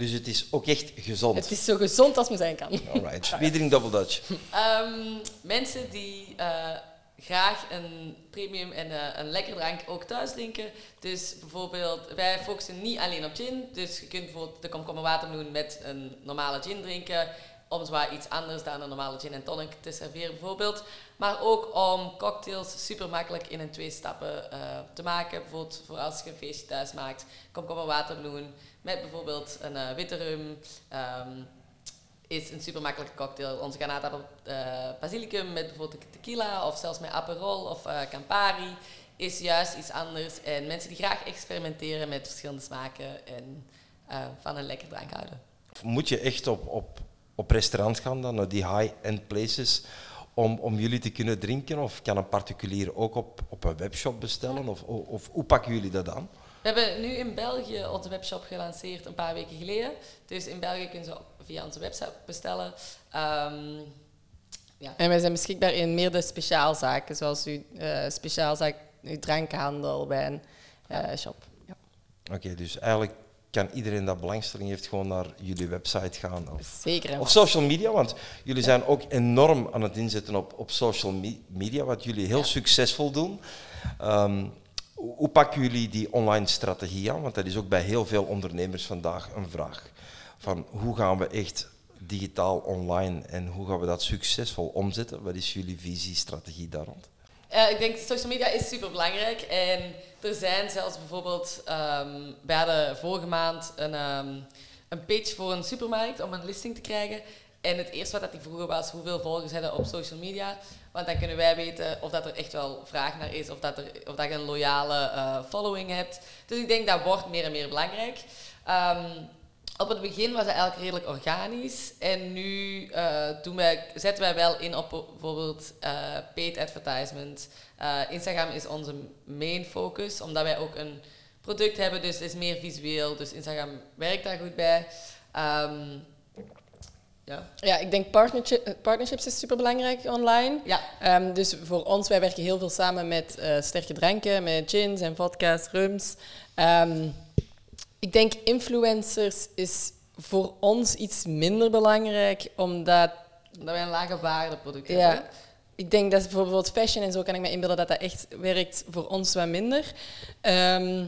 Dus het is ook echt gezond. Het is zo gezond als men zijn kan. Alright. Wie drinkt Double Dutch? Ehm, mensen die eh, graag een premium en eh, een lekker drank ook thuis drinken. Dus bijvoorbeeld, wij focussen niet alleen op gin. Dus je kunt bijvoorbeeld de komkommer water doen met een normale gin drinken. Om zwaar iets anders dan een normale gin en tonic te serveren bijvoorbeeld. Maar ook om cocktails super makkelijk in een twee stappen eh, te maken. Bijvoorbeeld voor als je een feestje thuis maakt. Komkommer watermeloen met bijvoorbeeld een eh, witte rum. ehm, is een super makkelijke cocktail. Onze granaatappel eh basilicum met bijvoorbeeld tequila of zelfs met Aperol of eh, Campari is juist iets anders. En mensen die graag experimenteren met verschillende smaken en van een lekker drank houden. Moet je echt op, op, op restaurant gaan dan, naar die high-end places, om, om jullie te kunnen drinken? Of kan een particulier ook op, op een webshop bestellen? Of, of, of hoe pakken jullie dat aan? We hebben nu in België onze webshop gelanceerd een paar weken geleden. Dus in België kunnen ze via onze website bestellen. Ehm, ja. En wij zijn beschikbaar in meerdere speciaalzaken, zoals uw eh, speciaalzaak uw drankhandel, wijn, eh, shop. Ja. Oké, dus eigenlijk kan iedereen dat belangstelling heeft gewoon naar jullie website gaan. Of, Zeker. of social media, want jullie zijn ook enorm aan het inzetten op, op social me- media, wat jullie heel Ja. succesvol doen. Ehm, hoe hoe pakken jullie die online strategie aan? Want dat is ook bij heel veel ondernemers vandaag een vraag. Van hoe gaan we echt digitaal online en hoe gaan we dat succesvol omzetten? Wat is jullie visie, strategie daar rond? Eh, ik denk social media is super belangrijk. En er zijn zelfs bijvoorbeeld, ehm wij hadden vorige maand een, ehm, een pitch voor een supermarkt om een listing te krijgen. En het eerste wat die vroegen was hoeveel volgers hebben op social media. Want dan kunnen wij weten of dat er echt wel vraag naar is, of dat, er, of dat je een loyale eh, following hebt. Dus ik denk dat wordt meer en meer belangrijk. Ehm, op het begin was het eigenlijk redelijk organisch. En nu eh, doen wij, zetten wij wel in op bijvoorbeeld eh, paid advertisement. Eh, Instagram is onze main focus, omdat wij ook een product hebben, dus het is meer visueel. Dus Instagram werkt daar goed bij. Ehm, ja. Ja, ik denk partnership, partnerships is super belangrijk online. ja, Ehm, dus voor ons, wij werken heel veel samen met sterke dranken, met gins en vodka's, rums. Ehm, ik denk influencers is voor ons iets minder belangrijk, omdat omdat wij een lage waardeproduct ja, hebben. ik denk dat bijvoorbeeld fashion en zo kan ik me inbeelden dat dat echt werkt voor ons wat minder. Ehm,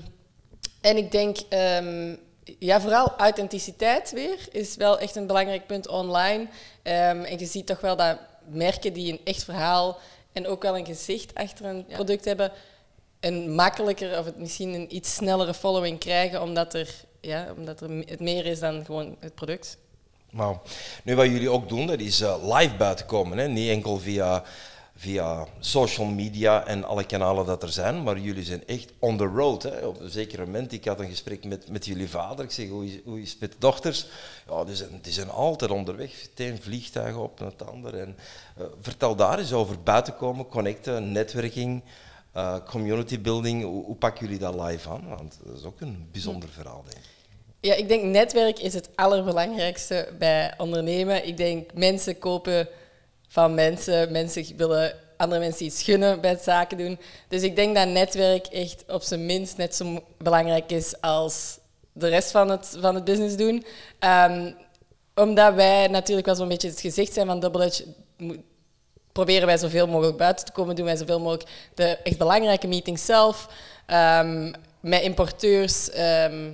en ik denk, ehm, ja, vooral authenticiteit weer is wel echt een belangrijk punt online. Ehm, en je ziet toch wel dat merken die een echt verhaal en ook wel een gezicht achter een Ja. product hebben, een makkelijker of het misschien een iets snellere following krijgen, omdat er, ja, omdat er het meer is dan gewoon het product. Nou, nu wat jullie ook doen, dat is eh, live buiten komen. Hè? Niet enkel via, via social media en alle kanalen dat er zijn, maar jullie zijn echt on the road. Hè? Op een zeker moment, ik had een gesprek met, met jullie vader. Ik zeg, hoe is, hoe is het met de dochters? Ja, die zijn, zijn altijd onderweg. Het een vliegtuig op het ander. En, eh, vertel daar eens over buiten komen, connecten, netwerking, eh, community building. Hoe, hoe pakken jullie dat live aan? Want dat is ook een bijzonder verhaal, denk ik. Ja, ik denk netwerk is het allerbelangrijkste bij ondernemen. Ik denk mensen kopen van mensen, mensen willen andere mensen iets gunnen bij het zaken doen. Dus ik denk dat netwerk echt op zijn minst net zo belangrijk is als de rest van het, van het business doen. Ehm, omdat wij natuurlijk wel zo'n beetje het gezicht zijn van Double mo- proberen wij zoveel mogelijk buiten te komen, doen wij zoveel mogelijk de echt belangrijke meetings zelf. Ehm, met importeurs ehm,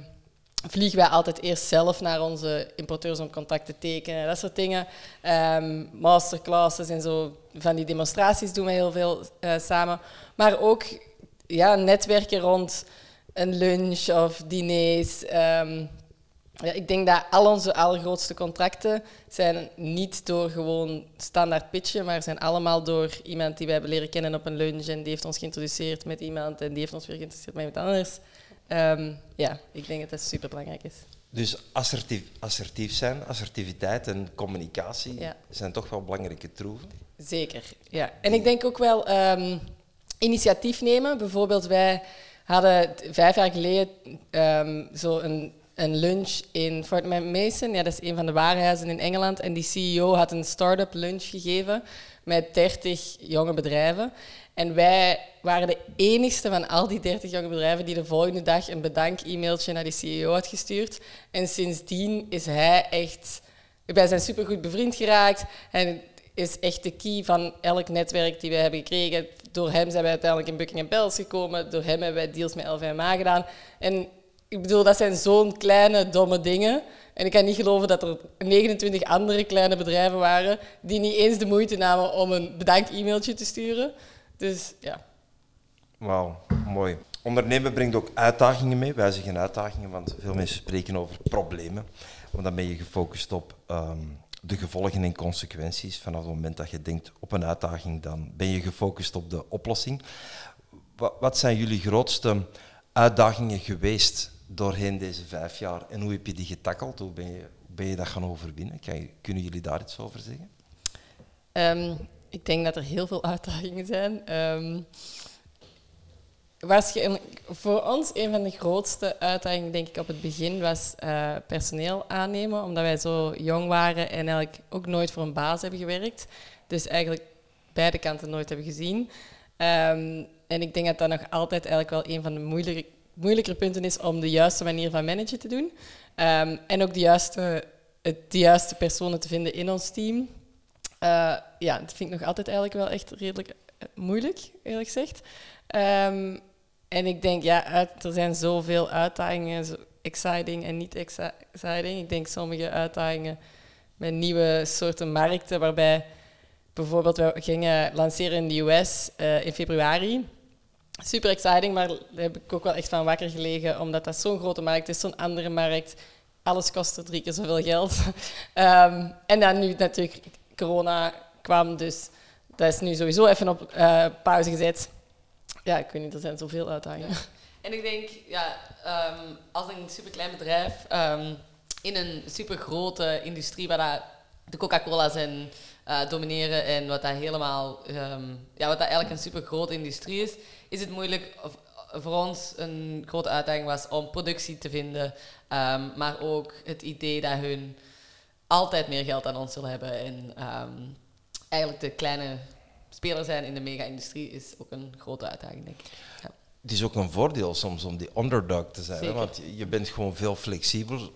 vliegen wij altijd eerst zelf naar onze importeurs om contact te tekenen, dat soort dingen. Ehm, masterclasses en zo, van die demonstraties doen we heel veel eh, samen. Maar ook ja, netwerken rond een lunch of diners. Ja, ik denk dat al onze allergrootste contracten zijn niet door gewoon standaard pitchen, maar zijn allemaal door iemand die wij hebben leren kennen op een lunch en die heeft ons geïntroduceerd met iemand en die heeft ons weer geïntroduceerd met iemand anders. Ehm, ja, ik denk dat dat super belangrijk is. Dus assertief, assertief zijn, assertiviteit en communicatie Ja. zijn toch wel belangrijke troeven. Zeker, ja. En ik denk ook wel ehm, initiatief nemen. Bijvoorbeeld, wij hadden vijf jaar geleden ehm, zo een, een lunch in Fort Mason. Ja, dat is een van de warenhuizen in Engeland. En die CEO had een start-up lunch gegeven met 30 jonge bedrijven. En wij waren de enigste van al die 30 jonge bedrijven die de volgende dag een bedank-e-mailtje naar die CEO had gestuurd. En sindsdien is hij echt... Wij zijn supergoed bevriend geraakt. En is echt de key van elk netwerk die we hebben gekregen. Door hem zijn wij uiteindelijk in Buckingham Palace gekomen. Door hem hebben wij deals met LVMH gedaan. En ik bedoel, dat zijn zo'n kleine, domme dingen. En ik kan niet geloven dat er 29 andere kleine bedrijven waren die niet eens de moeite namen om een bedankt e-mailtje te sturen. Dus ja. Wauw, mooi. Ondernemen brengt ook uitdagingen mee. Wij zeggen uitdagingen, want veel mensen spreken over problemen. Maar dan ben je gefocust op ehm, de gevolgen en consequenties. Vanaf het moment dat je denkt op een uitdaging, dan ben je gefocust op de oplossing. Wat, wat zijn jullie grootste uitdagingen geweest doorheen deze vijf jaar en hoe heb je die getackeld? Hoe ben je, ben je dat gaan overwinnen? Kan kunnen jullie daar iets over zeggen? Ehm, ik denk dat er heel veel uitdagingen zijn. Ehm, waarschijnlijk voor ons een van de grootste uitdagingen, denk ik, op het begin was eh, personeel aannemen, omdat wij zo jong waren en eigenlijk ook nooit voor een baas hebben gewerkt. Dus eigenlijk beide kanten nooit hebben gezien. Ehm, en ik denk dat dat nog altijd eigenlijk wel een van de moeilijke, moeilijkere punten is om de juiste manier van managen te doen. Ehm, en ook de juiste, de juiste personen te vinden in ons team. Uh, ja, dat vind ik nog altijd eigenlijk wel echt redelijk eh, moeilijk, eerlijk gezegd. Um, en ik denk, ja, er zijn zoveel uitdagingen, exciting en niet exciting. Ik denk sommige uitdagingen met nieuwe soorten markten, waarbij bijvoorbeeld we gingen lanceren in de US uh, in februari. Super exciting, maar daar heb ik ook wel echt van wakker gelegen, omdat dat zo'n grote markt is, zo'n andere markt. Alles kostte drie keer zoveel geld. um, en dan nu natuurlijk corona kwam, dus dat is nu sowieso even op uh, pauze gezet. Ja, ik weet niet, er zijn zoveel uitdagingen. En ik denk, ja, um, als een superklein bedrijf um, in een supergrote industrie waar de Coca-Cola's en uh, domineren en wat dat helemaal, um, ja, wat dat eigenlijk een supergrote industrie is, is het moeilijk, of, voor ons een grote uitdaging was om productie te vinden, maar ook het idee dat hun altijd meer geld aan ons zullen hebben en eigenlijk de kleine speler zijn in de mega-industrie is ook een grote uitdaging, denk ik. Ja. Het is ook een voordeel soms om die underdog te zijn, hè? want je bent gewoon veel flexibeler.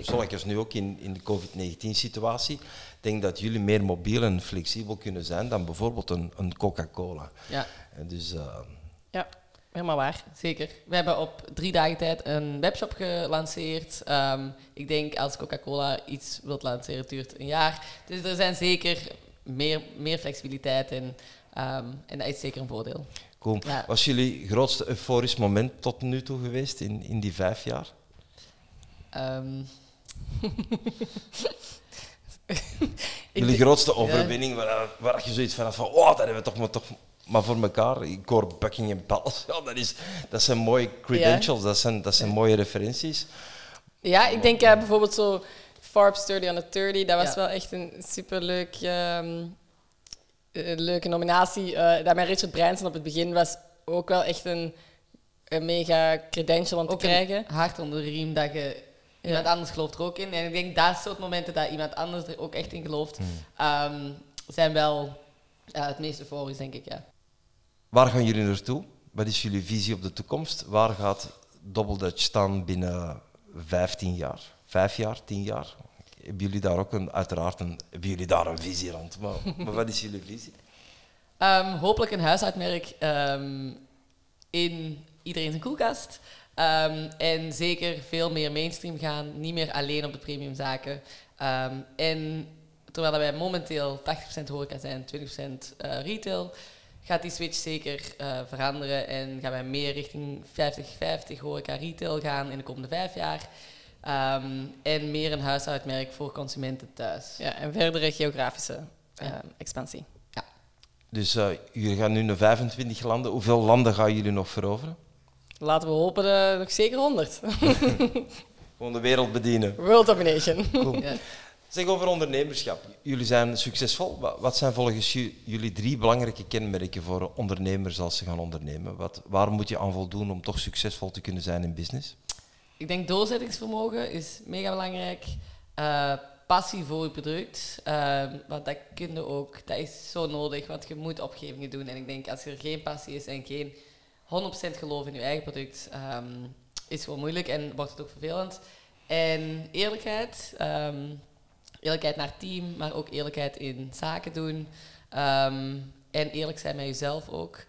Zoals nu ook in, in de COVID-19-situatie. Ik denk dat jullie meer mobiel en flexibel kunnen zijn dan bijvoorbeeld een, een Coca-Cola. Ja. En dus, uh, ja, helemaal waar. Zeker. We hebben op drie dagen tijd een webshop gelanceerd. Um, ik denk als Coca-Cola iets wilt lanceren, het duurt een jaar. Dus er zijn zeker meer, meer flexibiliteit en, um, en dat is zeker een voordeel. Cool. Ja. Was jullie grootste euforisch moment tot nu toe geweest in, in die vijf jaar? Um. jullie grootste overwinning, waar, waar je zoiets van had van, oh, dat hebben we toch maar, toch maar voor elkaar. Ik hoor Buckingham Palace, ja, dat, is, dat zijn mooie credentials, ja. dat zijn, dat zijn mooie referenties. Ja, ik denk uh, bijvoorbeeld zo Forbes 30 on the 30. Dat was ja. wel echt een superleuk, um, leuke nominatie. Uh, dat met Richard Branson op het begin was ook wel echt een, een mega credential om te krijgen. hard onder de riem dat je. Iemand anders gelooft er ook in. En ik denk dat soort momenten dat iemand anders er ook echt in gelooft, hmm. um, zijn wel uh, het meest euforisch, denk ik. Ja. Waar gaan jullie naartoe? Wat is jullie visie op de toekomst? Waar gaat Double Dutch staan binnen 15 jaar? vijf jaar, tien jaar. Hebben jullie daar ook een, uiteraard een, hebben jullie daar een visie rond? Maar, maar wat is jullie visie? Um, hopelijk een huisuitmerk um, in iedereen zijn koelkast. Um, en zeker veel meer mainstream gaan, niet meer alleen op de premiumzaken. en terwijl wij momenteel 80% horeca zijn, 20% uh, eh, retail, gaat die switch zeker uh, veranderen en gaan wij meer richting 50-50 horeca retail gaan in de komende vijf jaar. Um, en meer een huishoudmerk voor consumenten thuis. Ja, en verdere geografische uh, expansie. Ja. Dus uh, jullie gaan nu naar 25 landen. Hoeveel landen gaan jullie nog veroveren? Laten we hopen uh, nog zeker 100. Gewoon de wereld bedienen. World domination. Cool. Ja. Zeg over ondernemerschap. Jullie zijn succesvol. Wat zijn volgens jullie drie belangrijke kenmerken voor ondernemers als ze gaan ondernemen? Wat, waar moet je aan voldoen om toch succesvol te kunnen zijn in business? ik denk doorzettingsvermogen is mega belangrijk. Uh, passie voor je product. Uh, want dat kun je ook, dat is zo nodig, want je moet opgevingen doen. En ik denk als er geen passie is en geen 100% geloof in je eigen product, um, is gewoon moeilijk en wordt het ook vervelend. En eerlijkheid. Um, eerlijkheid naar team, maar ook eerlijkheid in zaken doen. Um, en eerlijk zijn met jezelf ook.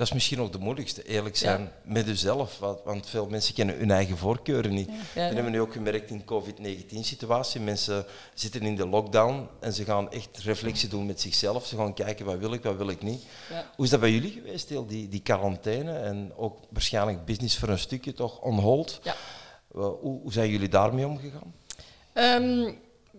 Dat is misschien ook de moeilijkste, eerlijk zijn met jezelf. Want, veel mensen kennen hun eigen voorkeuren niet. dat hebben we nu ook gemerkt in de COVID-19-situatie. Mensen zitten in de lockdown en ze gaan echt reflectie doen met zichzelf. Ze gaan kijken, wat wil ik, wat wil ik niet. Hoe is dat bij jullie geweest, heel die, die quarantaine? En ook waarschijnlijk business voor een stukje toch on hold. Hoe, hoe, zijn jullie daarmee omgegaan? Um,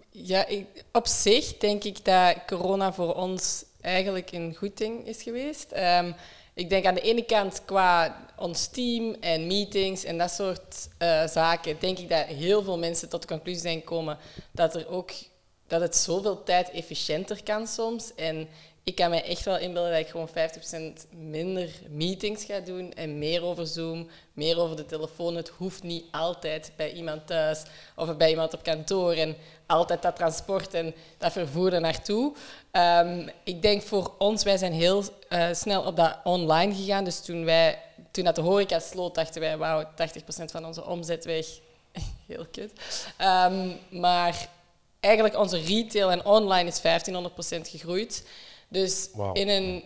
ja, ik, op zich denk ik dat corona voor ons eigenlijk een goed ding is geweest. Um, ik denk aan de ene kant qua ons team en meetings en dat soort uh, zaken, denk ik dat heel veel mensen tot de conclusie zijn gekomen dat, er ook, dat het zoveel tijd efficiënter kan soms. En ik kan mij echt wel inbeelden dat ik gewoon 50% minder meetings ga doen en meer over Zoom, meer over de telefoon. Het hoeft niet altijd bij iemand thuis of bij iemand op kantoor en altijd dat transport en dat vervoer er naartoe. Um, ik denk voor ons, wij zijn heel uh, snel op dat online gegaan. Dus toen, wij, toen dat de horeca sloot, dachten wij, wauw, 80% van onze omzet weg. heel kut. Um, maar eigenlijk onze retail en online is 1500% gegroeid. Dus in een,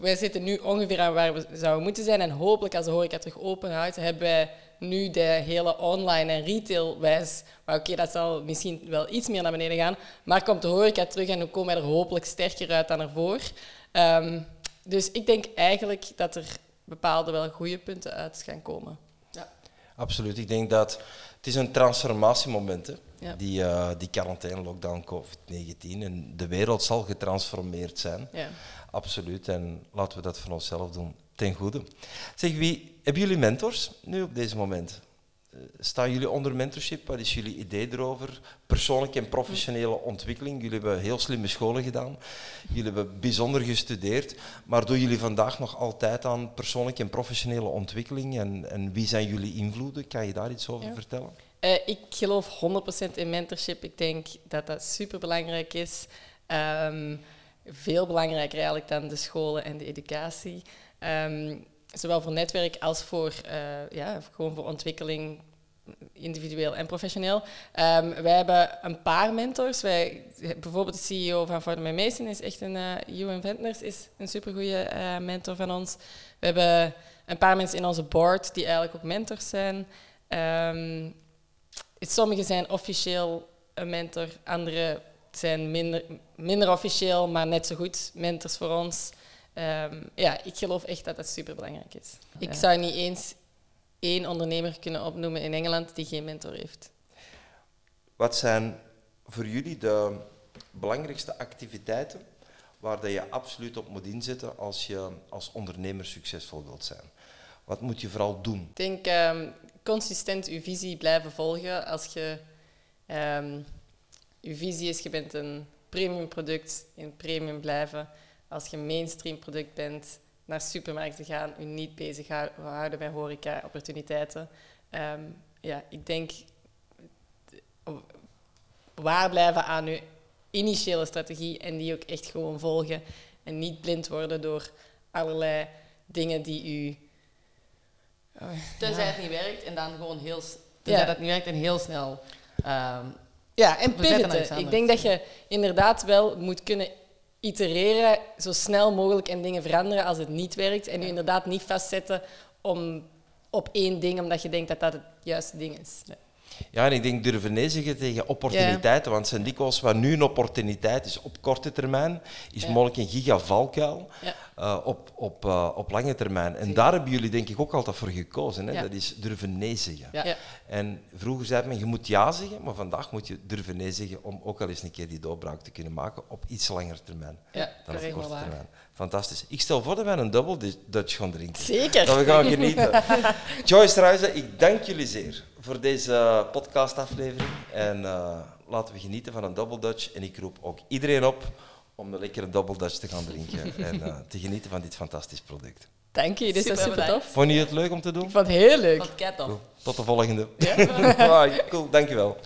wij zitten nu ongeveer aan waar we zouden moeten zijn. En hopelijk als de horeca terug open houdt, hebben wij nu de hele online en retail wijs. Maar oké, dat zal misschien wel iets meer naar beneden gaan. Maar komt de horeca terug en dan komen wij er hopelijk sterker uit dan ervoor. Um, dus ik denk eigenlijk dat er bepaalde wel goede punten uit gaan komen. Ja. Absoluut. Ik denk dat het is een transformatiemoment is. Die, uh, die quarantaine, lockdown, COVID-19. En de wereld zal getransformeerd zijn. Ja. Absoluut. En laten we dat voor onszelf doen. Ten goede. Zeg, wie, hebben jullie mentors nu op deze moment? Uh, staan jullie onder mentorship? Wat is jullie idee erover? Persoonlijke en professionele ontwikkeling. Jullie hebben heel slimme scholen gedaan. Jullie hebben bijzonder gestudeerd. Maar doen jullie vandaag nog altijd aan persoonlijke en professionele ontwikkeling? En, en wie zijn jullie invloeden? Kan je daar iets over ja. vertellen? Uh, ik geloof 100% in mentorship. Ik denk dat dat superbelangrijk is. Um, veel belangrijker eigenlijk dan de scholen en de educatie. Um, zowel voor netwerk als voor, uh, ja, gewoon voor ontwikkeling, individueel en professioneel. Um, wij hebben een paar mentors. Wij, bijvoorbeeld de CEO van Fordham Mason is echt een... Uh, Ewan Ventners is een supergoeie uh, mentor van ons. We hebben een paar mensen in onze board die eigenlijk ook mentors zijn. Sommigen zijn officieel een mentor, andere zijn minder, minder officieel, maar net zo goed mentors voor ons. Um, ja, ik geloof echt dat dat superbelangrijk is. Ja. Ik zou niet eens één ondernemer kunnen opnoemen in Engeland die geen mentor heeft. Wat zijn voor jullie de belangrijkste activiteiten waar dat je absoluut op moet inzetten als je als ondernemer succesvol wilt zijn? Wat moet je vooral doen? Ik denk um, consistent je visie blijven volgen. Als je um, visie is, je bent een premium product, in premium blijven. Als je een mainstream product bent, naar supermarkten gaan, je niet bezig houden met horeca-opportuniteiten. Um, ja, ik denk waar blijven aan je initiële strategie en die ook echt gewoon volgen. En niet blind worden door allerlei dingen die u tenzij ja. het niet werkt en dan gewoon heel... Tenzij dat niet werkt en heel snel... Um, ja, en pivoten. Ik denk dat je inderdaad wel moet kunnen itereren, zo snel mogelijk en dingen veranderen als het niet werkt. En je inderdaad niet vastzetten om, op één ding, omdat je denkt dat dat het juiste ding is. Ja. Ja, en ik denk durven nee zeggen tegen opportuniteiten. Want zijn dikwijls wat nu een opportuniteit is op korte termijn, is mogelijk een gigavalkuil uh, op, op, uh, op lange termijn. En daar hebben jullie denk ik ook altijd voor gekozen. Hè? Dat is durven nee zeggen. En vroeger zei men, je moet ja zeggen, maar vandaag moet je durven nee zeggen om ook al eens een keer die doorbraak te kunnen maken op iets langer termijn dan op korte termijn. Fantastisch. Ik stel voor dat wij een double Dutch gaan drinken. Zeker. Dat we gaan genieten. Joyce Ruijzen, ik dank jullie zeer voor deze podcastaflevering. En uh, laten we genieten van een double Dutch. En ik roep ook iedereen op om een lekkere double Dutch te gaan drinken en uh, te genieten van dit fantastisch product. Dank je, dit is super tof. Vond je het leuk om te doen? Ik vond het heel leuk. Tot de volgende. Ja? ah, cool, dankjewel.